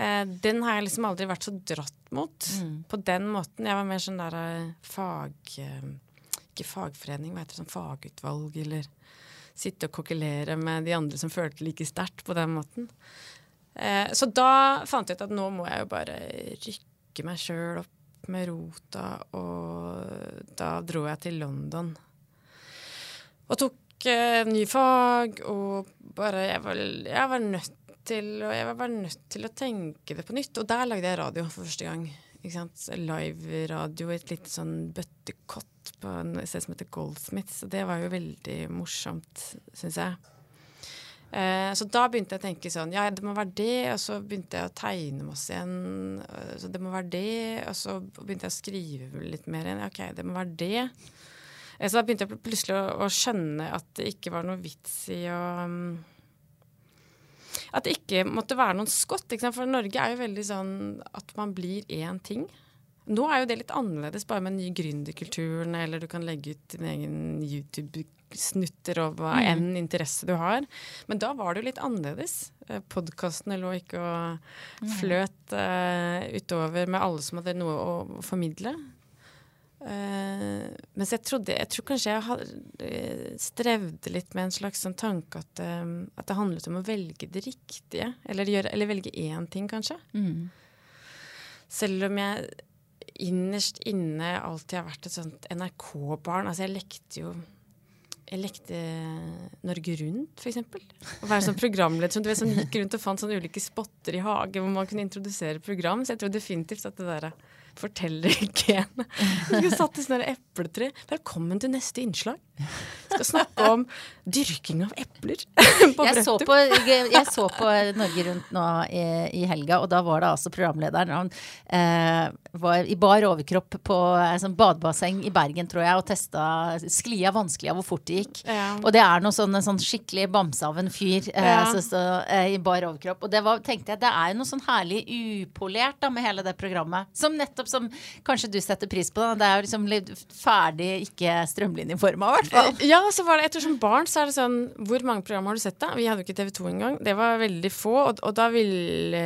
B: Eh, den har jeg liksom aldri vært så dratt mot mm. på den måten. Jeg var mer sånn der eh, fag... Ikke fagforening, hva heter det, sånn fagutvalg, eller sitte og kokkelere med de andre som følte like sterkt på den måten. så da fant jeg ut at nå må jeg jo bare rykke meg sjøl opp med rota, og da dro jeg til London. Og tok ny fag, og bare Jeg var, jeg var nødt til og Jeg var bare nødt til å tenke det på nytt. Og der lagde jeg radio for første gang. Live-radio i et lite sånn bøttekott på et sted som heter Goldsmiths. Og det var jo veldig morsomt, syns jeg. Eh, så da begynte jeg å tenke sånn Ja, det må være det. Og så begynte jeg å tegne masse igjen. Så det må være det. Og så begynte jeg å skrive litt mer igjen. OK, det må være det. Eh, så da begynte jeg plutselig å, å skjønne at det ikke var noe vits i å um, at det ikke måtte være noen skott. For Norge er jo veldig sånn at man blir én ting. Nå er jo det litt annerledes bare med den nye gründerkulturen, eller du kan legge ut din egen YouTube-snutter og hva mm. enn interesse du har. Men da var det jo litt annerledes. Eh, podkastene lå ikke og fløt uh, utover med alle som hadde noe å formidle. Uh, mens jeg trodde Jeg tror kanskje jeg uh, strevde litt med en slags sånn tanke at, um, at, det handlet om å velge det riktige. Eller, gjøre, eller velge én ting, kanskje. Mm. Selv om jeg innerst inne alltid har vært et sånt NRK-barn. Altså, jeg lekte jo jeg lekte Norge Rundt, f.eks. Å være sånn programleder som, du vet, som gikk rundt og fant sånne ulike spotter i hagen hvor man kunne introdusere program. Så jeg tror definitivt at det der fortellergenet skulle [laughs] satt i sånn epletre. Velkommen til neste innslag. Skal snakke om dyrking av epler. [laughs]
A: jeg, så på, jeg, så på, Norge Rundt nå i, i, helga, og da var det altså programlederen. Han eh, var i bar overkropp på et sånn badebasseng i Bergen, tror jeg, og testa sklia vanskelig av hvor fort det gikk. Ja. Og det er noe sånn, sånn skikkelig bamse av en fyr eh, ja. så, så, eh, i bar overkropp. Og det var, tenkte jeg, det er jo noe sånn herlig upolert da, med hele det programmet. Som nettopp som kanskje du setter pris på. Da. Det er jo liksom litt ferdig, ikke strømlinjeforma, i hvert fall.
B: Ja, så var det ettersom barn, så er det sånn Hvor mange program har du sett, da? Vi hadde jo ikke TV2 engang. Det var veldig få. Og, og da, vil,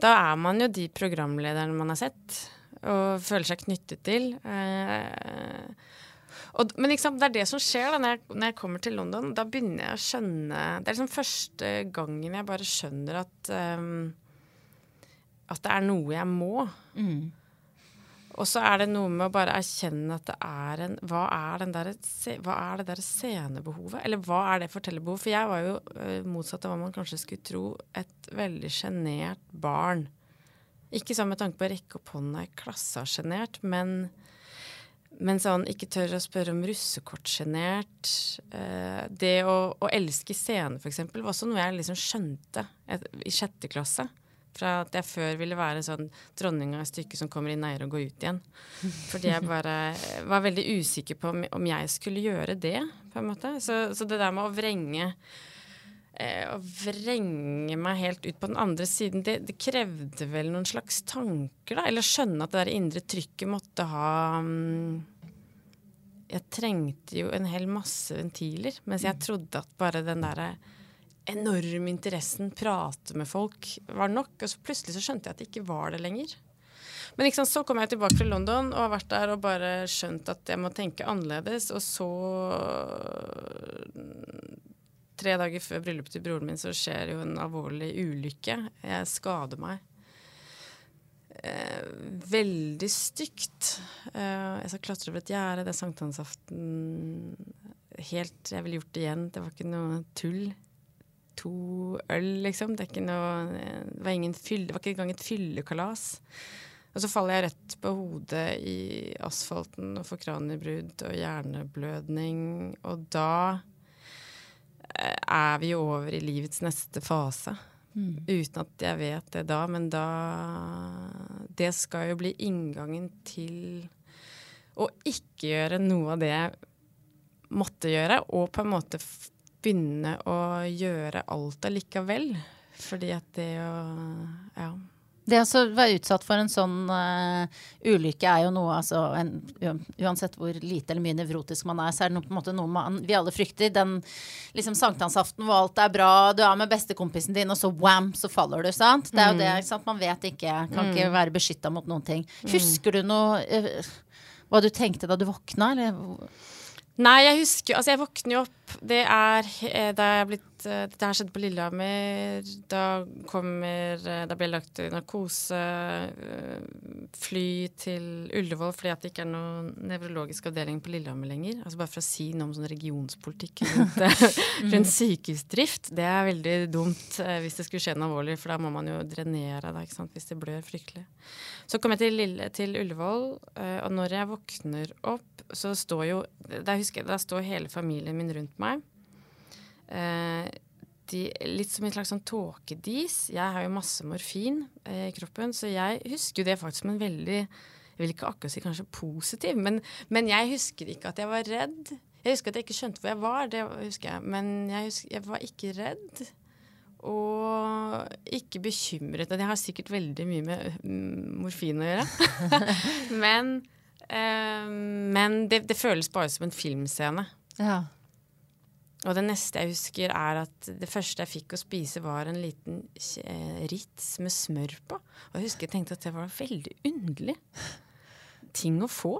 B: da er man jo de programlederne man har sett, og føler seg knyttet til. Eh, og, men liksom, det er det som skjer da når jeg, når jeg, kommer til London. Da begynner jeg å skjønne Det er liksom første gangen jeg bare skjønner at um, At det er noe jeg må. Mm. Og så er det noe med å bare erkjenne at det er en Hva er, der, hva er det der scenebehovet? Eller hva er det fortellerbehovet? For jeg var jo uh, motsatt av hva man kanskje skulle tro, et veldig sjenert barn. Ikke sånn med tanke på å rekke opp hånda i klassa sjenert, men, men sånn ikke tør å spørre om russekort-sjenert. Uh, det å, å, elske scene, eksempel, var også noe jeg liksom skjønte i sjette klasse. Fra at jeg før ville være sånn dronninga i stykket som kommer inn eier og går ut igjen. Fordi jeg bare var veldig usikker på om jeg skulle gjøre det, på en måte. Så, så det der med å vrenge eh, å vrenge meg helt ut på den andre siden, det, det, krevde vel noen slags tanker, da. Eller skjønne at det der indre trykket måtte ha um, Jeg trengte jo en hel masse ventiler, mens jeg trodde at bare den derre enorme interessen, prate med folk, var nok. Og så plutselig så skjønte jeg at det ikke var det lenger. Men liksom, så kom jeg tilbake fra London og har vært der og bare skjønt at jeg må tenke annerledes. Og så Tre dager før bryllupet til broren min så skjer jo en alvorlig ulykke. Jeg skader meg. Eh, veldig stygt. Eh, jeg skal klatre over et gjerde. Det er sankthansaften. Helt Jeg ville gjort det igjen. Det var ikke noe tull to øl, liksom. Det, noe, det var ingen fyll, det var ikke engang et fyllekalas. Og så faller jeg rett på hodet i asfalten og får kraniebrudd og hjerneblødning. Og da eh, er vi over i livets neste fase. Mm. Uten at jeg vet det da, men da Det skal jo bli inngangen til å ikke gjøre noe av det jeg måtte gjøre, og på en måte begynne å gjøre alt allikevel. Fordi at det å Ja.
A: Det å være utsatt for en sånn uh, ulykke er jo noe altså en, Uansett hvor lite eller mye nevrotisk man er, så er det noe, på en måte noe man, vi alle frykter. Den liksom sankthansaften hvor alt er bra, du er med bestekompisen din, og så wham, så faller du. sant? Det er jo det, ikke sant? Man vet ikke. Kan mm. ikke være beskytta mot noen ting. Mm. Husker du noe uh, hva du tenkte da du våkna, eller?
B: Nei, jeg husker Altså, jeg våkner jo opp Det er eh, da jeg er blitt Eh, dette har skjedd på Lillehammer. Da kommer eh, Da det lagt narkose, eh, fly til Ullevål fordi at det ikke er noen nevrologisk avdeling på Lillehammer lenger. Altså Bare for å si noe om sånn regionspolitikk rundt, [laughs] rundt sykehusdrift. Det er veldig dumt hvis det skulle skje noe alvorlig, for da må man jo drenere da, ikke sant? hvis det blør fryktelig. Så kom jeg til, Lille, til Ullevål, og når jeg våkner opp, så står jo Da husker jeg, da står hele familien min rundt meg. Eh, de, litt som en slags sånn tåkedis. Jeg har jo masse morfin eh, i kroppen, så jeg husker jo det faktisk som en veldig Jeg vil ikke akkurat si kanskje positiv, men, men, jeg husker ikke at jeg var redd. Jeg husker at jeg ikke skjønte hvor jeg var, det husker jeg. Men jeg, husker, jeg var ikke redd. Og ikke bekymret. Og Det har sikkert veldig mye med mm, morfin å gjøre. [laughs] men, eh, men det, det, føles bare som en filmscene. Ja. Og det neste jeg husker, er at det første jeg fikk å spise, var en liten Ritz rits med smør på. Og jeg husker jeg tenkte at det var veldig underlig ting å få.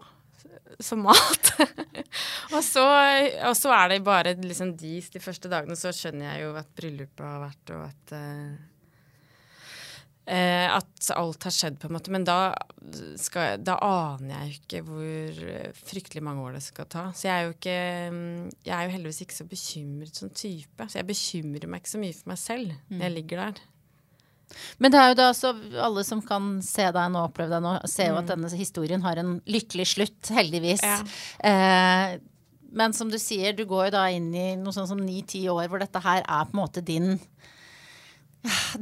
B: som mat. [laughs] og, så, og, så, er det bare liksom dis de første dagene, så skjønner jeg jo at bryllupet har vært, og at uh, Eh, at alt har skjedd, på en måte. Men da, skal, da, aner jeg jo ikke hvor fryktelig mange år det skal ta. Så jeg er jo ikke Jeg er jo heldigvis ikke så bekymret som type. Så jeg bekymrer meg ikke så mye for meg selv når jeg mm. ligger der.
A: Men det er jo da så alle som kan se deg nå, oppleve deg nå, ser jo mm. at denne historien har en lykkelig slutt, heldigvis. Ja. Eh, men som du sier, du går jo da inn i noe sånn som ni-ti år hvor dette her er på en måte din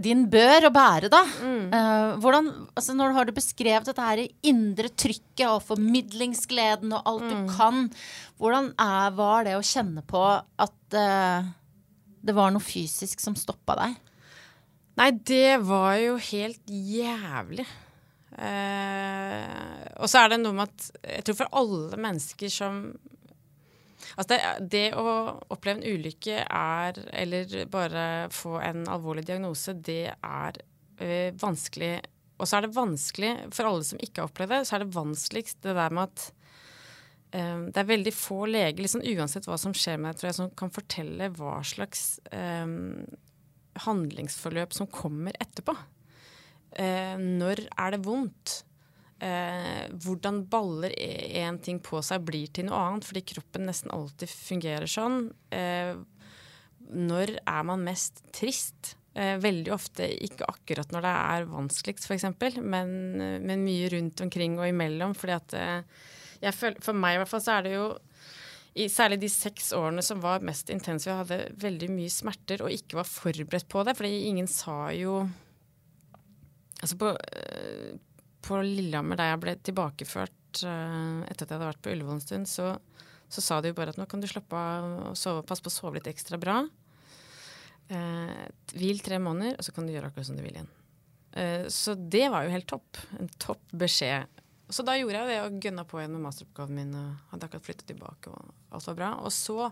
A: din bør å bære, da. Mm. Uh, hvordan, altså når har du beskrevet dette her indre trykket og formidlingsgleden og alt mm. du kan, hvordan er, var det å kjenne på at uh, det var noe fysisk som stoppa deg?
B: Nei, det var jo helt jævlig. Uh, og så er det noe med at jeg tror for alle mennesker som Altså det, det, å oppleve en ulykke er, eller bare få en alvorlig diagnose, det er øh, vanskelig. Og så er det vanskelig for alle som ikke har opplevd det, så er det vanskeligst det der med at øh, det er veldig få leger, liksom uansett hva som skjer med deg, tror jeg, som kan fortelle hva slags øh, handlingsforløp som kommer etterpå. Når er det vondt? Eh, hvordan baller én ting på seg blir til noe annet, fordi kroppen nesten alltid fungerer sånn. Eh, når er man mest trist? Eh, veldig ofte ikke akkurat når det er vanskeligst, f.eks., men, men mye rundt omkring og imellom. fordi at eh, føler, For meg i hvert fall så er det jo i særlig de seks årene som var mest intense, jeg hadde veldig mye smerter og ikke var forberedt på det. fordi ingen sa jo Altså på, eh, på Lillehammer, der jeg ble tilbakeført uh, etter at jeg hadde vært på Ullevål en stund, så, så, sa de jo bare at nå kan du slappe av og sove, passe på å sove litt ekstra bra. Uh, hvil tre måneder, og så kan du gjøre akkurat som du vil igjen. Uh, så det var jo helt topp. En topp beskjed. Så da gjorde jeg det og gønna på igjen med masteroppgaven min. og Hadde akkurat flyttet tilbake, og alt var bra. Og så,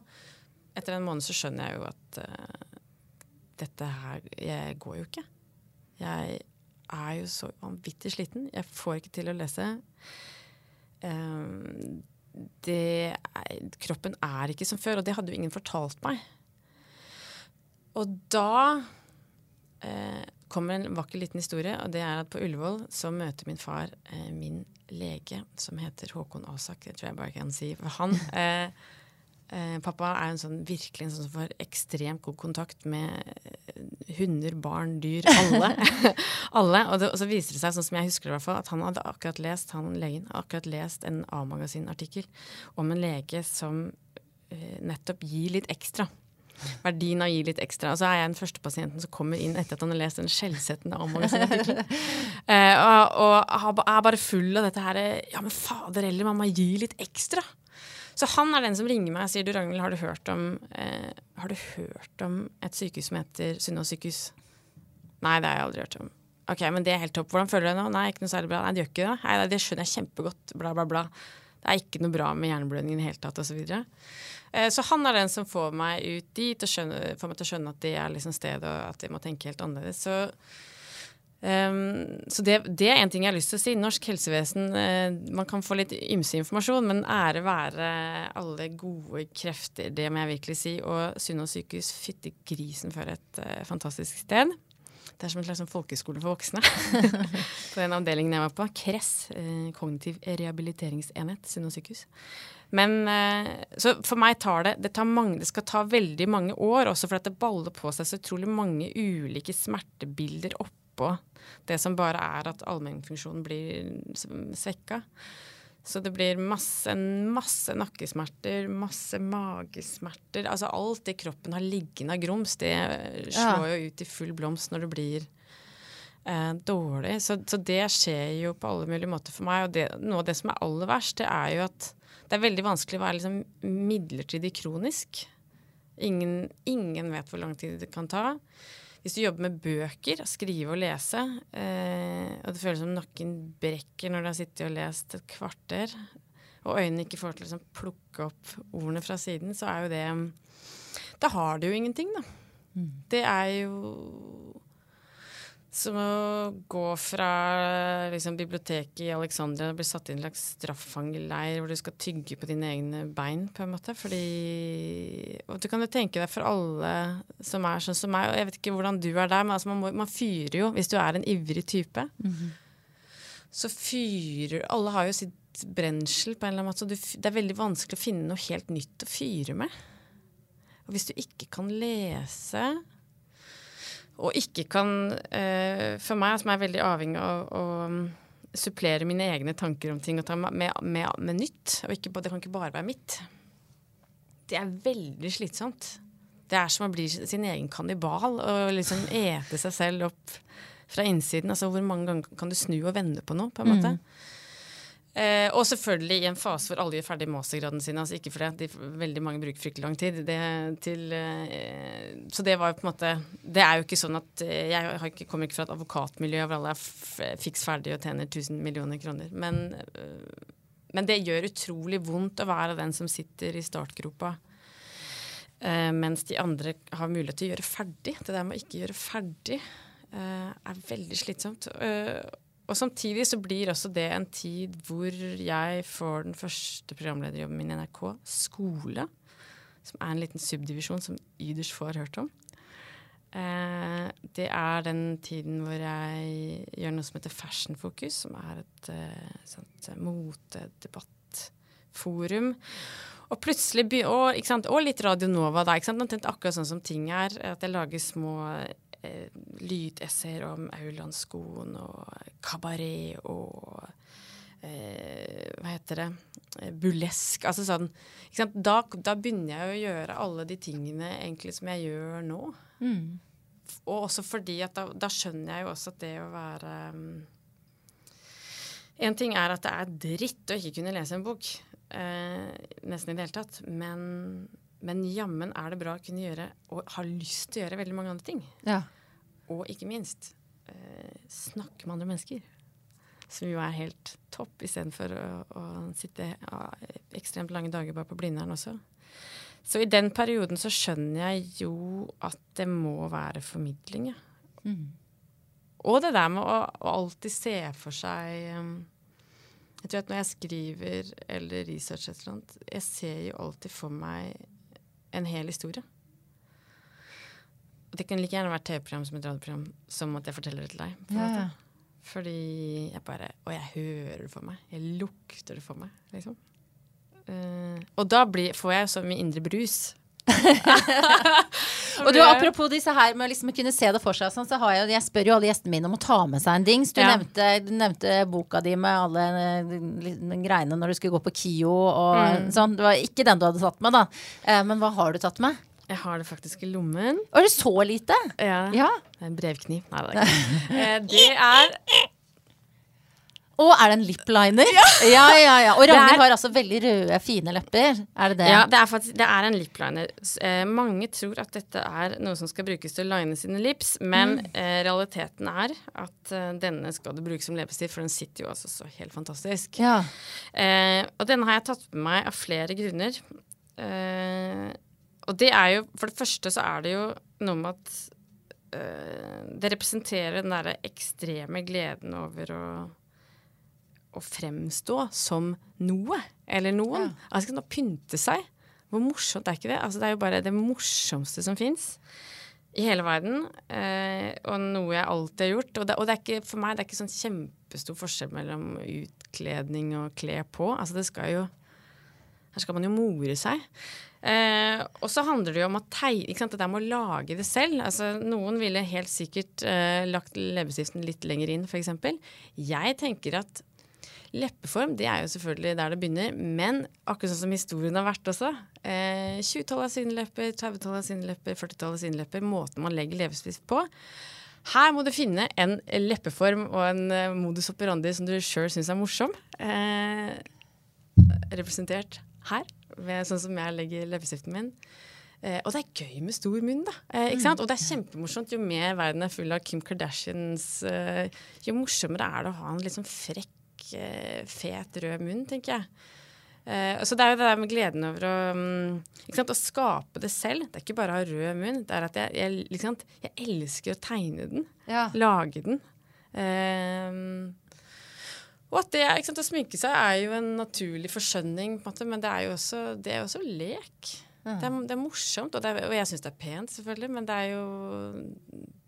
B: etter en måned, så skjønner jeg jo at dette her Jeg går jo ikke. Jeg er jo så vanvittig sliten. Jeg får ikke til å lese. Um, det kroppen er ikke som før, og det hadde jo ingen fortalt meg. Og da eh, kommer en vakker liten historie, og det er at på Ullevål så møter min far eh, min lege, som heter Håkon Asak. Det tror jeg bare kan si. For han [laughs] eh, Eh, pappa er en sånn, virkelig en sånn som får ekstremt god kontakt med eh, hunder, barn, dyr, alle. [laughs] alle. Og, det, og, så viser det seg, sånn som jeg husker det i hvert fall, at han hadde akkurat lest han legen, akkurat lest en A-magasin-artikkel om en lege som eh, nettopp gir litt ekstra. Verdien av å gi litt ekstra. Og så er jeg den første pasienten som kommer inn etter at han har lest den skjellsettende A-magasin-artikkelen. [laughs] eh, og, og er bare full av dette her Ja, men fader heller, mamma, gi litt ekstra. Så han er den som ringer meg og sier du Ragnhild, har du hørt om, eh, har du hørt om et sykehus som heter Sunnaas sykehus? Nei, det har jeg aldri hørt om. Ok, men det er helt topp. Hvordan føler du deg nå? Nei, ikke noe særlig bra. Nei, det gjør ikke det. Nei, det skjønner jeg kjempegodt. Bla, bla, bla. Det er ikke noe bra med hjerneblødning i det hele tatt, osv. Så, videre. eh, så han er den som får meg ut dit og skjønner, får meg til å skjønne at det er liksom stedet, og at jeg må tenke helt annerledes. Så Um, så det, det, er en ting jeg har lyst til å si. Norsk helsevesen uh, Man kan få litt ymse informasjon, men ære være alle gode krefter, det må jeg virkelig si. Og Sunnaas sykehus, fytti grisen for et uh, fantastisk sted. Det er som en slags sånn folkeskole for voksne. [laughs] på den avdelingen jeg var på. KRESS, uh, kognitiv rehabiliteringsenhet, Sunnaas sykehus. Men Så for meg tar det det, tar mange, det skal ta veldig mange år, også fordi det baller på seg så utrolig mange ulike smertebilder opp oppå det som bare er at allmennfunksjonen blir svekka. Så det blir masse, masse nakkesmerter, masse magesmerter. Altså alt det kroppen har liggende av grums, det slår ja. jo ut i full blomst når det blir eh, dårlig. Så, så, det skjer jo på alle mulige måter for meg. Og det, noe av det som er aller verst, det er jo at det er veldig vanskelig å være liksom midlertidig kronisk. Ingen, ingen vet hvor lang tid det kan ta. Hvis du jobber med bøker, skrive og lese, eh, og det føles som nakken brekker når du har sittet og lest et kvarter, og øynene ikke får til å liksom, plukke opp ordene fra siden, så er jo det Da har du jo ingenting, da. Mm. Det er jo Som å gå fra liksom, biblioteket i Alexandria og bli satt inn i en slags straffangerleir hvor du skal tygge på dine egne bein, på en måte. Fordi Og du kan jo tenke deg for alle som er sånn som meg, og jeg vet ikke hvordan du er der, men altså, man, må, man, fyrer jo hvis du er en ivrig type. Mm -hmm. Så fyrer Alle har jo sitt brensel på en eller annen måte, så du, det er veldig vanskelig å finne noe helt nytt å fyre med. Og hvis du ikke kan lese og ikke kan uh, For meg, som er veldig avhengig av å um, supplere mine egne tanker om ting og ta med, med, med nytt, og ikke, det kan ikke bare være mitt, det er veldig slitsomt. Det er som å bli sin egen kannibal og liksom ete seg selv opp fra innsiden. Altså Hvor mange ganger kan du snu og vende på noe? på en måte? Mm. Eh, og selvfølgelig i en fase hvor alle gjør ferdig mastergraden sin. Altså ikke fordi veldig mange bruker fryktelig lang tid. Det, til, eh, så det var jo på en måte Det er jo ikke sånn at eh, Jeg har ikke, kommer ikke fra et advokatmiljø hvor alle er fiks ferdig og tjener 1000 millioner kroner. Men, eh, men, det gjør utrolig vondt å være den som sitter i startgropa. Eh, mens de andre har mulighet til å gjøre ferdig. Det der med å ikke gjøre ferdig eh, er veldig slitsomt. Og samtidig så blir også det en tid hvor jeg får den første programlederjobben min i NRK, skole. Som er en liten subdivisjon som Yders få har hørt om. Eh, det er den tiden hvor jeg gjør noe som heter Fashion Focus, som er et eh, sånt eh, motedebattforum. Og plutselig og, og, litt Radio Nova, da. Omtrent akkurat sånn som ting er. At jeg lager små eh, lydesser om Aurlandskoen og kabaret og eh, Hva heter det? Bulesk. Altså sånn da, da, begynner jeg å gjøre alle de tingene egentlig som jeg gjør nå. Mm. Og også fordi at da, da, skjønner jeg jo også at det å være um, En ting er at det er dritt å ikke kunne lese en bok, eh, nesten i det hele tatt. Men men jammen er det bra å kunne gjøre og ha lyst til å gjøre veldig mange andre ting. Ja. Og ikke minst eh, snakke med andre mennesker. Som jo er helt topp, istedenfor å, å sitte ja, ekstremt lange dager bare på Blindern også. Så i den perioden så skjønner jeg jo at det må være formidling, ja. Mm. Og det der med å, å alltid se for seg um, Jeg tror at når jeg skriver eller researcher et eller annet, jeg ser jo alltid for meg en hel historie. Det kunne like gjerne vært TV-program som et radioprogram som at jeg forteller det til deg. Ja, ja. Fordi jeg bare Og jeg hører det for meg. Jeg lukter det for meg, liksom. Uh, og da blir, får jeg så mye indre brus. [laughs] [laughs]
A: og du, Apropos disse her med liksom å kunne se det for seg, sånn, så har jeg, jeg spør jo alle gjestene mine om å ta med seg en dings. Du, ja. nevnte, du nevnte, boka di med alle de greiene når du skulle gå på KIO og mm. sånn. Det var ikke den du hadde tatt med, da. Uh, men hva har du tatt med?
B: Jeg har det faktisk i lommen.
A: Er det så lite?
B: Ja. ja. Det er en brevkniv. Nei, det er [laughs] ikke det. Det er
A: å, er det en lipliner? Ja, [laughs] ja, ja. ja. Og Ragnhild har altså veldig røde, fine lepper. Er det det?
B: Ja, det er faktisk det er en lipliner. Eh, mange tror at dette er noe som skal brukes til å line sine lips, men mm. eh, realiteten er at eh, denne skal du bruke som leppestift, for den sitter jo altså så helt fantastisk. Ja. Eh, og denne har jeg tatt med meg av flere grunner. Eh, og det er jo For det første så er det jo noe med at uh, det representerer den derre ekstreme gleden over å, å fremstå som noe eller noen. Ja. Altså å pynte seg. Hvor morsomt er ikke det? Altså, det er jo bare det morsomste som fins i hele verden. Eh, og noe jeg alltid har gjort. Og, det, og det er ikke, for meg det er ikke sånn kjempestor forskjell mellom utkledning og kle på. Altså det skal jo Her skal man jo more seg. Eh, og så handler det jo om at ikke sant, det der med å lage det selv. Altså, noen ville helt sikkert eh, lagt leppestiften litt lenger inn, f.eks. Jeg tenker at leppeform det er jo selvfølgelig der det begynner, men akkurat sånn som historien har vært også. Eh, 20-tallet av sine lepper, 30-tallet av sine lepper, 40-tallet av sine lepper. Måten man legger leppestift på. Her må du finne en leppeform og en uh, modus operandi som du sjøl syns er morsom. Eh, representert her ved, sånn som jeg legger leppestiften min. Eh, og det er gøy med stor munn, da. Eh, ikke sant? Og det er kjempemorsomt. Jo mer verden er full av Kim Kardashians, eh, jo morsommere er det å ha en litt sånn frekk, eh, fet, rød munn, tenker jeg. Eh, så det er jo det der med gleden over å, mm, ikke sant, å skape det selv. Det er ikke bare å ha rød munn. Det er at jeg, jeg, liksom, jeg elsker å tegne den.
A: Ja.
B: Lage den. Eh, og at det, ikke sant, Å sminke seg er jo en naturlig forskjønning, på en måte, men det er jo også, det er også lek. Det, er, det er morsomt, og, det er, og jeg syns det er pent, selvfølgelig, men det er jo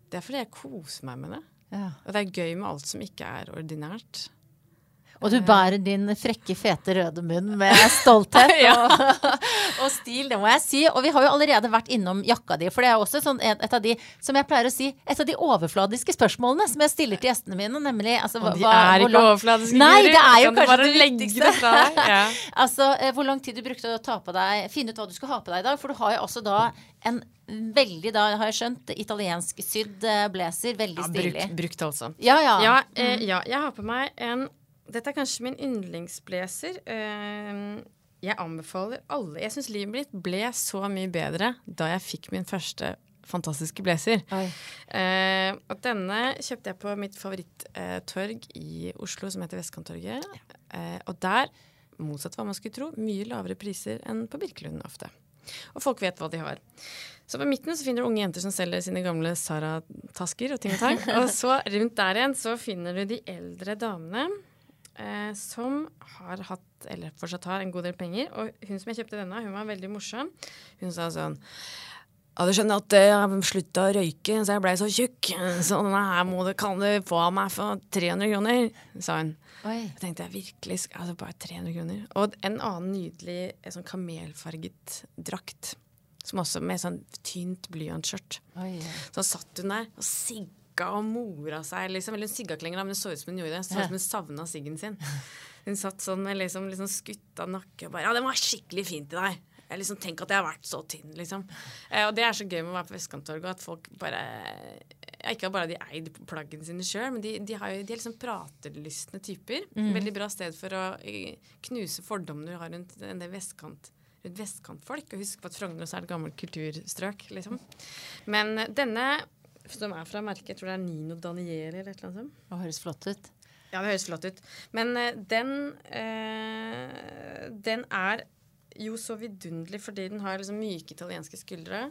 B: Det er fordi jeg koser meg med det.
A: Ja.
B: Og det er gøy med alt som ikke er ordinært.
A: Og du bærer din frekke, fete, røde munn med stolthet [laughs] og, [laughs] og stil, det må jeg si. Og vi har jo allerede vært innom jakka di, for det er også sånn et, av de, som jeg pleier å si, et av de overfladiske spørsmålene som jeg stiller til gjestene mine, nemlig altså,
B: Og de
A: hva-
B: er ikke overfladiske.
A: Nei, det er jo kanskje det viktigste. [laughs]
B: Ja.
A: Altså, eh, hvor lang tid du brukte å ta på deg, finne ut hva du skulle ha på deg i dag? For du har jo også da en veldig, da har jeg skjønt, italiensk sydd eh, blazer. Veldig
B: Ja,
A: stilig.
B: brukt, brukt, altså.
A: Ja, ja.
B: Ja, eh, ja, jeg har på meg en Dette er kanskje min yndlingsblazer. Eh, jeg anbefaler alle Jeg syns livet mitt ble så mye bedre da jeg fikk min første fantastiske blazer. Eh, og denne kjøpte jeg på mitt favoritttorg i Oslo, som heter Vestkanttorget. Eh, og der, motsatt hva man skulle tro, mye lavere priser enn på Birkelund ofte. Og folk vet hva de har. Så på midten så finner du unge jenter som selger sine gamle Sara-tasker og ting og tang. [laughs] Og så rundt der igjen så finner du de eldre damene eh, som har hatt, eller fortsatt har, en god del penger. Og hun som jeg kjøpte denne, hun var veldig morsom. Hun sa sånn ja, du skjønner at jeg har slutta å røyke, så jeg blei så tjukk. [laughs] Så denne her må du, kan du få av meg for 300 kroner, sa hun.
A: Oi.
B: Jeg tenkte jeg virkelig skal altså bare 300 kroner. Og en annen nydelig eh, sånn kamelfarget drakt. Som også med sånn tynt blyantskjørt. Så satt hun der og sigga og mora seg. liksom. Eller hun sigga ikke lenger, men det så ut som hun gjorde det. Så ut som hun savna siggen sin. Hun satt sånn med liksom, liksom skutta nakke og bare Ja, den var skikkelig fint i deg. Jeg liksom Tenk at jeg har vært så tynn, liksom. Eh, og det er så gøy med å være på Vestkanttorget, at folk bare ja, Ikke bare har de eid plaggene sine sjøl, men de, de, har jo, de er liksom pratelystne typer. Veldig bra sted for å eh, knuse fordommene du har rundt en del vestkant rundt vestkantfolk. Og husk på at Frogner også er et gammelt kulturstrøk, liksom. Men denne, som er fra merket, jeg tror det er Nino Danieli eller et eller annet sånt.
A: Det høres flott ut.
B: Ja, det høres flott ut. Men eh, den eh, Den er jo så vidunderlig fordi den har liksom myke italienske skuldre.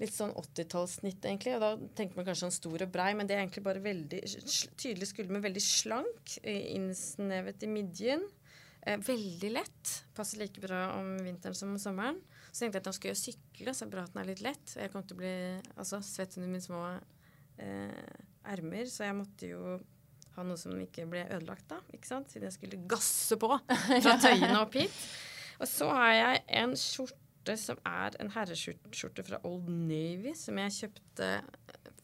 B: Litt sånn 80-tallssnitt, egentlig. Og da tenker man kanskje sånn stor og brei, men det er egentlig bare veldig tydelig skulder, men veldig slank. eh, Innsnevet i midjen. Eh, veldig lett. Passer like bra om vinteren som om sommeren. Så tenkte jeg at når jeg skulle sykle, så er det bra at den er litt lett. Jeg kom til å bli altså, svett under mine små eh, ermer, så jeg måtte jo ha noe som ikke ble ødelagt, da. Ikke sant? Siden jeg skulle gasse på [laughs] fra tøyene opp hit. Og så har jeg en skjorte som er en herreskjorte fra Old Navy, som jeg kjøpte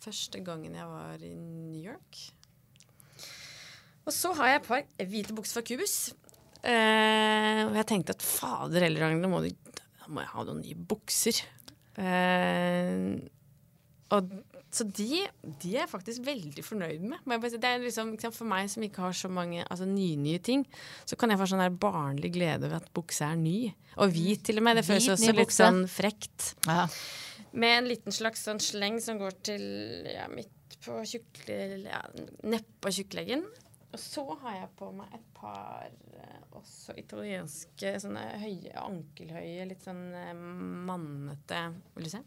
B: første gangen jeg var i New York. Og så har jeg et par hvite bukser fra Cubus. Eh, og jeg tenkte at fader heller, Ragnhild, nå må, du- må jeg ha noen nye bukser. Uh, og så de, de er jeg faktisk veldig fornøyd med. Det er liksom, for meg som ikke har så mange altså, nye-nye ting, så kan jeg få sånn der barnlig glede over at buksa er ny. Og hvit til og med. Det føles også litt
A: bukse.
B: sånn frekt.
A: Ja.
B: Med en liten slags sånn sleng som går til ja, midt på tjukkle... Ja, nedpå tjukkleggen. Og så har jeg på meg et par eh, også italienske sånne høye, ankelhøye, litt sånn eh, mannete Vil du se?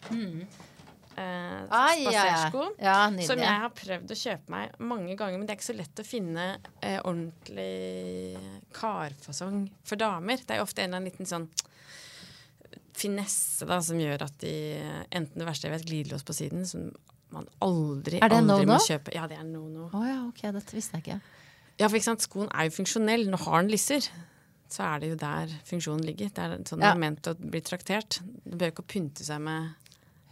B: Eh,
A: Ai, ja, ja.
B: spasersko.
A: ja,
B: Som jeg har prøvd å kjøpe meg mange ganger, men det er ikke så lett å finne eh, ordentlig karfasong for damer. Det er jo ofte en eller annen liten sånn finesse da, som gjør at de enten det verste jeg vet, glidelås på siden, som man aldri, aldri
A: no-no?
B: må kjøpe. Ja, det er no-no.
A: Oh, ja, ok, dette visste jeg ikke.
B: Ja, for ikke sant, skoen er jo funksjonell. Når har den lisser, så er det jo der funksjonen ligger. Det er sånn
A: Ja.
B: ment å bli traktert. Du behøver ikke å pynte seg med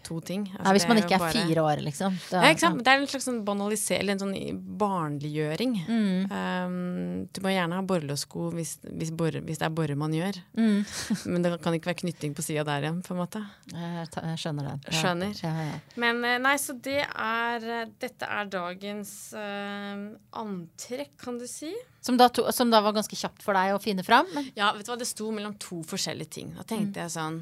B: to ting. Altså,
A: Ja, hvis man ikke er
B: bare-
A: fire år, liksom. Da-
B: Ja, ikke sant? Det er en slags sånn banalisering, eller en sånn barnliggjøring.
A: Mm.
B: Um, du må gjerne ha borrelåssko hvis, hvis, borre, hvis det er borre man gjør.
A: Mm. [laughs]
B: Men det kan ikke være knytting på sida der igjen, på en måte.
A: Jeg, jeg skjønner den. Ja.
B: Skjønner.
A: Ja, ja.
B: Men eh, nei, så det er eh, Dette er dagens uh, antrekk, kan du si.
A: Som, da to, som da var ganske kjapt for deg å finne fram? Men,
B: Ja, vet du hva, det sto mellom to forskjellige ting. Da tenkte jeg sånn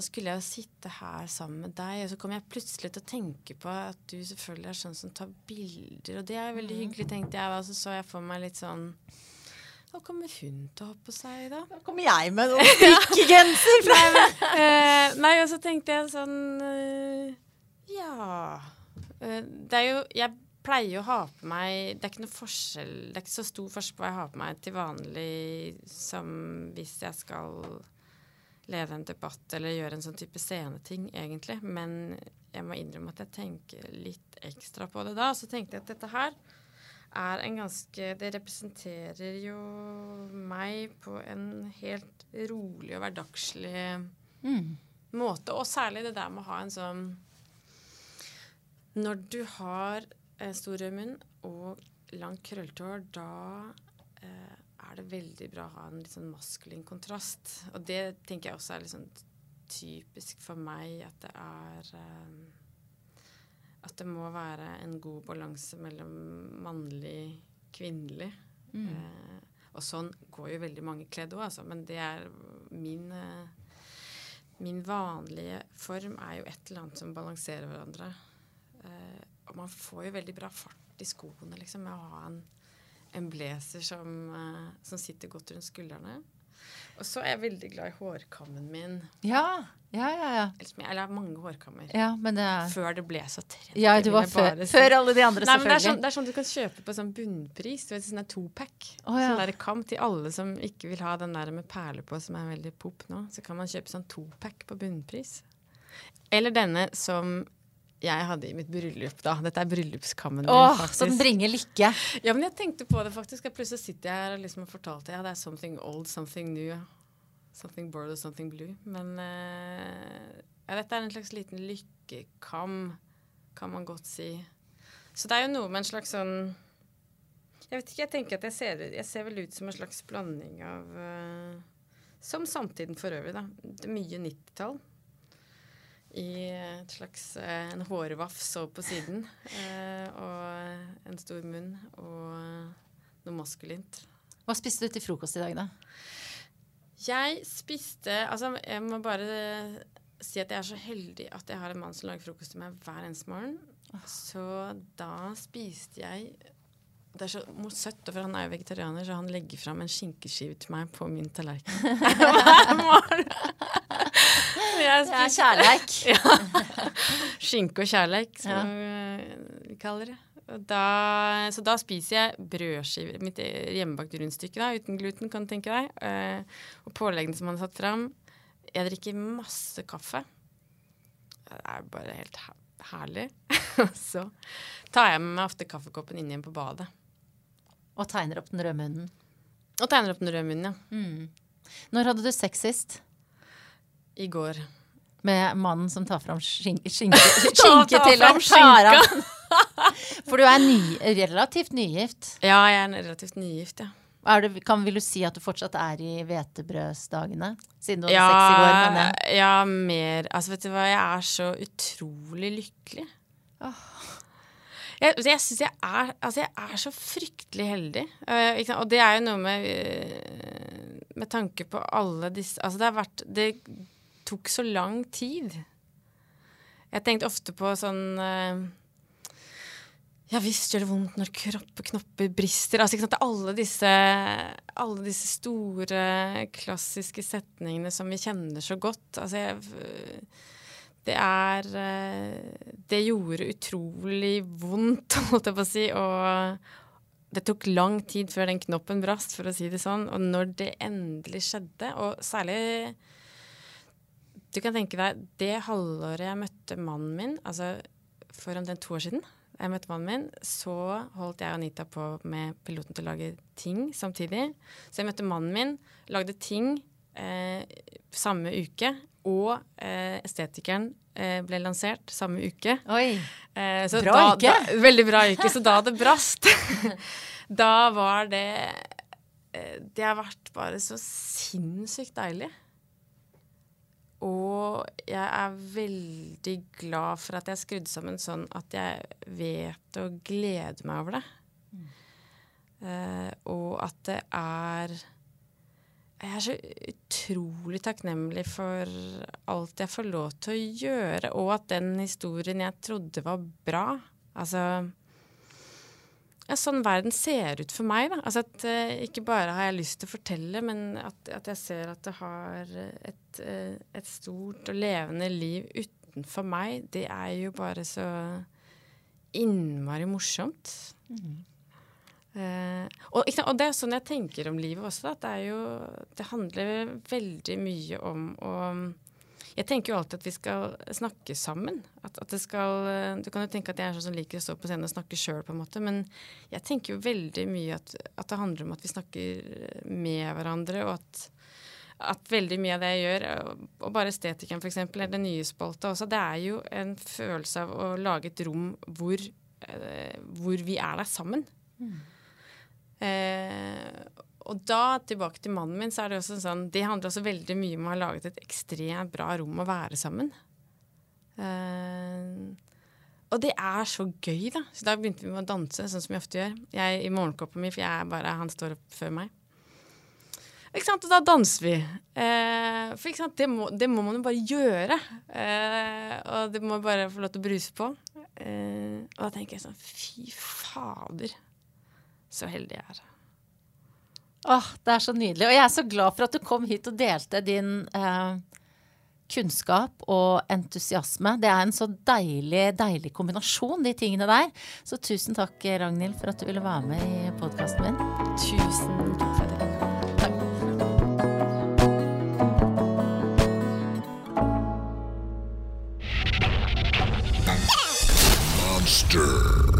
B: Da skulle jeg jo sitte her sammen med deg, og så kom jeg plutselig til å tenke på at du selvfølgelig er sånn som tar bilder, og det er veldig hyggelig, tenkte jeg. Og så så jeg for meg litt sånn Hva kommer hun til å ha på seg, da?
A: Da kommer jeg med [laughs] noen strikkegenser fra
B: uh, [laughs] nei, og så tenkte jeg sånn uh, Ja Uh, Det er jo Jeg pleier å ha på meg Det er ikke noe forskjell Det er ikke så stor forskjell på hva jeg har på meg til vanlig som hvis jeg skal lede en debatt eller gjøre en sånn type sceneting, egentlig. Men jeg må innrømme at jeg tenker litt ekstra på det da. Så tenkte jeg at dette her er en ganske Det representerer jo meg på en helt rolig og hverdagslig
A: Mm.
B: måte. Og særlig det der med å ha en sånn Når du har eh, stor rød munn og langt krølltår, da eh, er det veldig bra å ha en litt sånn maskulin kontrast. Og det tenker jeg også er litt sånn typisk for meg at det er eh, At det må være en god balanse mellom mannlig kvinnelig.
A: Mm.
B: Eh, og sånn går jo veldig mange kledd òg, altså. Men det er min eh, Min vanlige form er jo et eller annet som balanserer hverandre. Eh, og man får jo veldig bra fart i skoene liksom, med å ha en, en blazer som, eh, som sitter godt rundt skuldrene. Og så er jeg veldig glad i hårkammen min.
A: Ja, ja, ja. ja.
B: Eller, jeg- har mange hårkammer.
A: ja men det er
B: Før det ble så trendy.
A: Ja, du var før,
B: si.
A: før alle de andre,
B: Nei, men det er, sånn,
A: selvfølgelig.
B: det er sånn du kan kjøpe på sånn bunnpris. Du vet, sånn topack.
A: Oh, ja.
B: Sånn der kam til alle som ikke vil ha den der med perler på, som er veldig pop nå. Så kan man kjøpe sånn topack på bunnpris. Eller denne som jeg hadde i mitt bryllup, da. Dette er bryllupskammen min,
A: Åh,
B: faktisk.
A: så den bringer lykke.
B: Ja, men jeg tenkte på det faktisk. Jeg Plutselig sitter jeg her og liksom fortalte ja, det er something old, something new. Something bored og something blue. Men uh, ja, dette er en slags liten lykkekam, kan man godt si. Så det er jo noe med en slags sånn Jeg vet ikke, jeg tenker at jeg ser, jeg ser vel ut som en slags blanding av uh, Som samtiden for øvrig, da. Det er mye 90-tall. I et slags eh, en hårvafs over på siden. eh, og en stor munn og noe maskulint.
A: Hva spiste du til frokost i dag, da?
B: Jeg spiste Altså, jeg må bare si at jeg er så heldig at jeg har en mann som lager frokost til meg hver eneste morgen. Så da spiste jeg Det er så søtt, for han er jo vegetarianer, så han legger fram en skinkeskive til meg på min tallerken hver morgen. Jeg
A: Det er kjærleik. [laughs] ja.
B: Skinke og kjærleik, som vi kaller det. Da, så da spiser jeg brødskiver. Mitt hjemmebakt rundstykke da, uten gluten, kan du tenke deg. Eh, og påleggene som han har satt fram. Jeg drikker masse kaffe. Det er bare helt herlig. [laughs] Så tar jeg med meg ofte kaffekoppen inn igjen på badet.
A: Og tegner opp den røde munnen.
B: Og tegner opp den røde munnen, ja.
A: Mm. Når hadde du sex sist?
B: I går.
A: Med mannen som tar fram skinke, skinke, skinke [laughs] til av- [laughs] For du er ny, relativt nygift.
B: Ja, jeg er relativt nygift, ja.
A: Det, kan, vil du si at du fortsatt er i hvetebrødsdagene? Siden du hadde sex i går
B: ja, mer Altså, vet du hva, jeg er så utrolig lykkelig. Jeg, jeg syns jeg Altså, jeg er så fryktelig heldig. Uh? Og det er jo noe med uh, Med tanke på alle disse Altså, det har vært Det tok så lang tid. Jeg tenkte ofte på sånn uh, ja visst gjør det vondt når kropp, knopper brister. Altså, ikke sant? Alle, disse, alle disse store, klassiske setningene som vi kjenner så godt. Altså, jeg, det er eh, Det gjorde utrolig vondt, [laughs] holdt jeg på å si. Og det tok lang tid før den knoppen brast, for å si det sånn. Og når det endelig skjedde, og særlig Du kan tenke deg det halvåret jeg møtte mannen min, altså for omtrent to år siden jeg møtte mannen min, så holdt jeg og Anita på med piloten til å lage ting samtidig. Så jeg møtte mannen min, lagde ting eh, samme uke, og eh, Estetikeren eh, ble lansert samme uke.
A: Oi.
B: Eh, så
A: Bra
B: da,
A: uke.
B: Da, veldig bra uke. Så da det brast, [laughs] da var det eh, Det har vært bare så sinnssykt deilig. Og jeg er veldig glad for at jeg er skrudd sammen sånn at jeg vet og gleder meg over det. Eh, og at det er Jeg er så utrolig takknemlig for alt jeg får lov til å gjøre, og at den historien jeg trodde var bra Altså ja, sånn verden ser ut for meg. Da. Altså at uh, Ikke bare har jeg lyst til å fortelle, men at, at jeg ser at det har et, uh, et, stort og levende liv utenfor meg, det er jo bare så innmari morsomt. Mm. Uh, og, og, det er sånn jeg tenker om livet også. Da, det, er jo, det handler veldig mye om å jeg tenker jo alltid at vi skal snakke sammen. At, at, det skal Du kan jo tenke at jeg er sånn som liker å stå på scenen og snakke sjøl, på en måte. Men jeg tenker jo veldig mye at, at, det handler om at vi snakker med hverandre, og at, at veldig mye av det jeg gjør, og bare Estetikeren f.eks., eller den nye spalta også, det er jo en følelse av å lage et rom hvor, eh, hvor vi er der sammen. Mm. Eh, og da, tilbake til mannen min, så er det også sånn Det handler også veldig mye om å ha laget et ekstremt bra rom å være sammen. Uh, og det er så gøy, da. Så da begynte vi med å danse, sånn som vi ofte gjør. Jeg i morgenkåpa mi, for jeg er bare, han står opp før meg. Ikke sant? Og da danser vi. Uh, for ikke sant? Det, må, det må man jo bare gjøre. Uh, og det må bare få lov til å bruse på. og da tenker jeg sånn Fy fader, så heldig jeg er.
A: Åh, det er så nydelig. Og jeg er så glad for at du kom hit og delte din eh, kunnskap og entusiasme. Det er en så deilig, deilig kombinasjon, de tingene der. Så tusen takk, Ragnhild, for at du ville være med i podkasten min.
B: Tusen takk for det. Monster.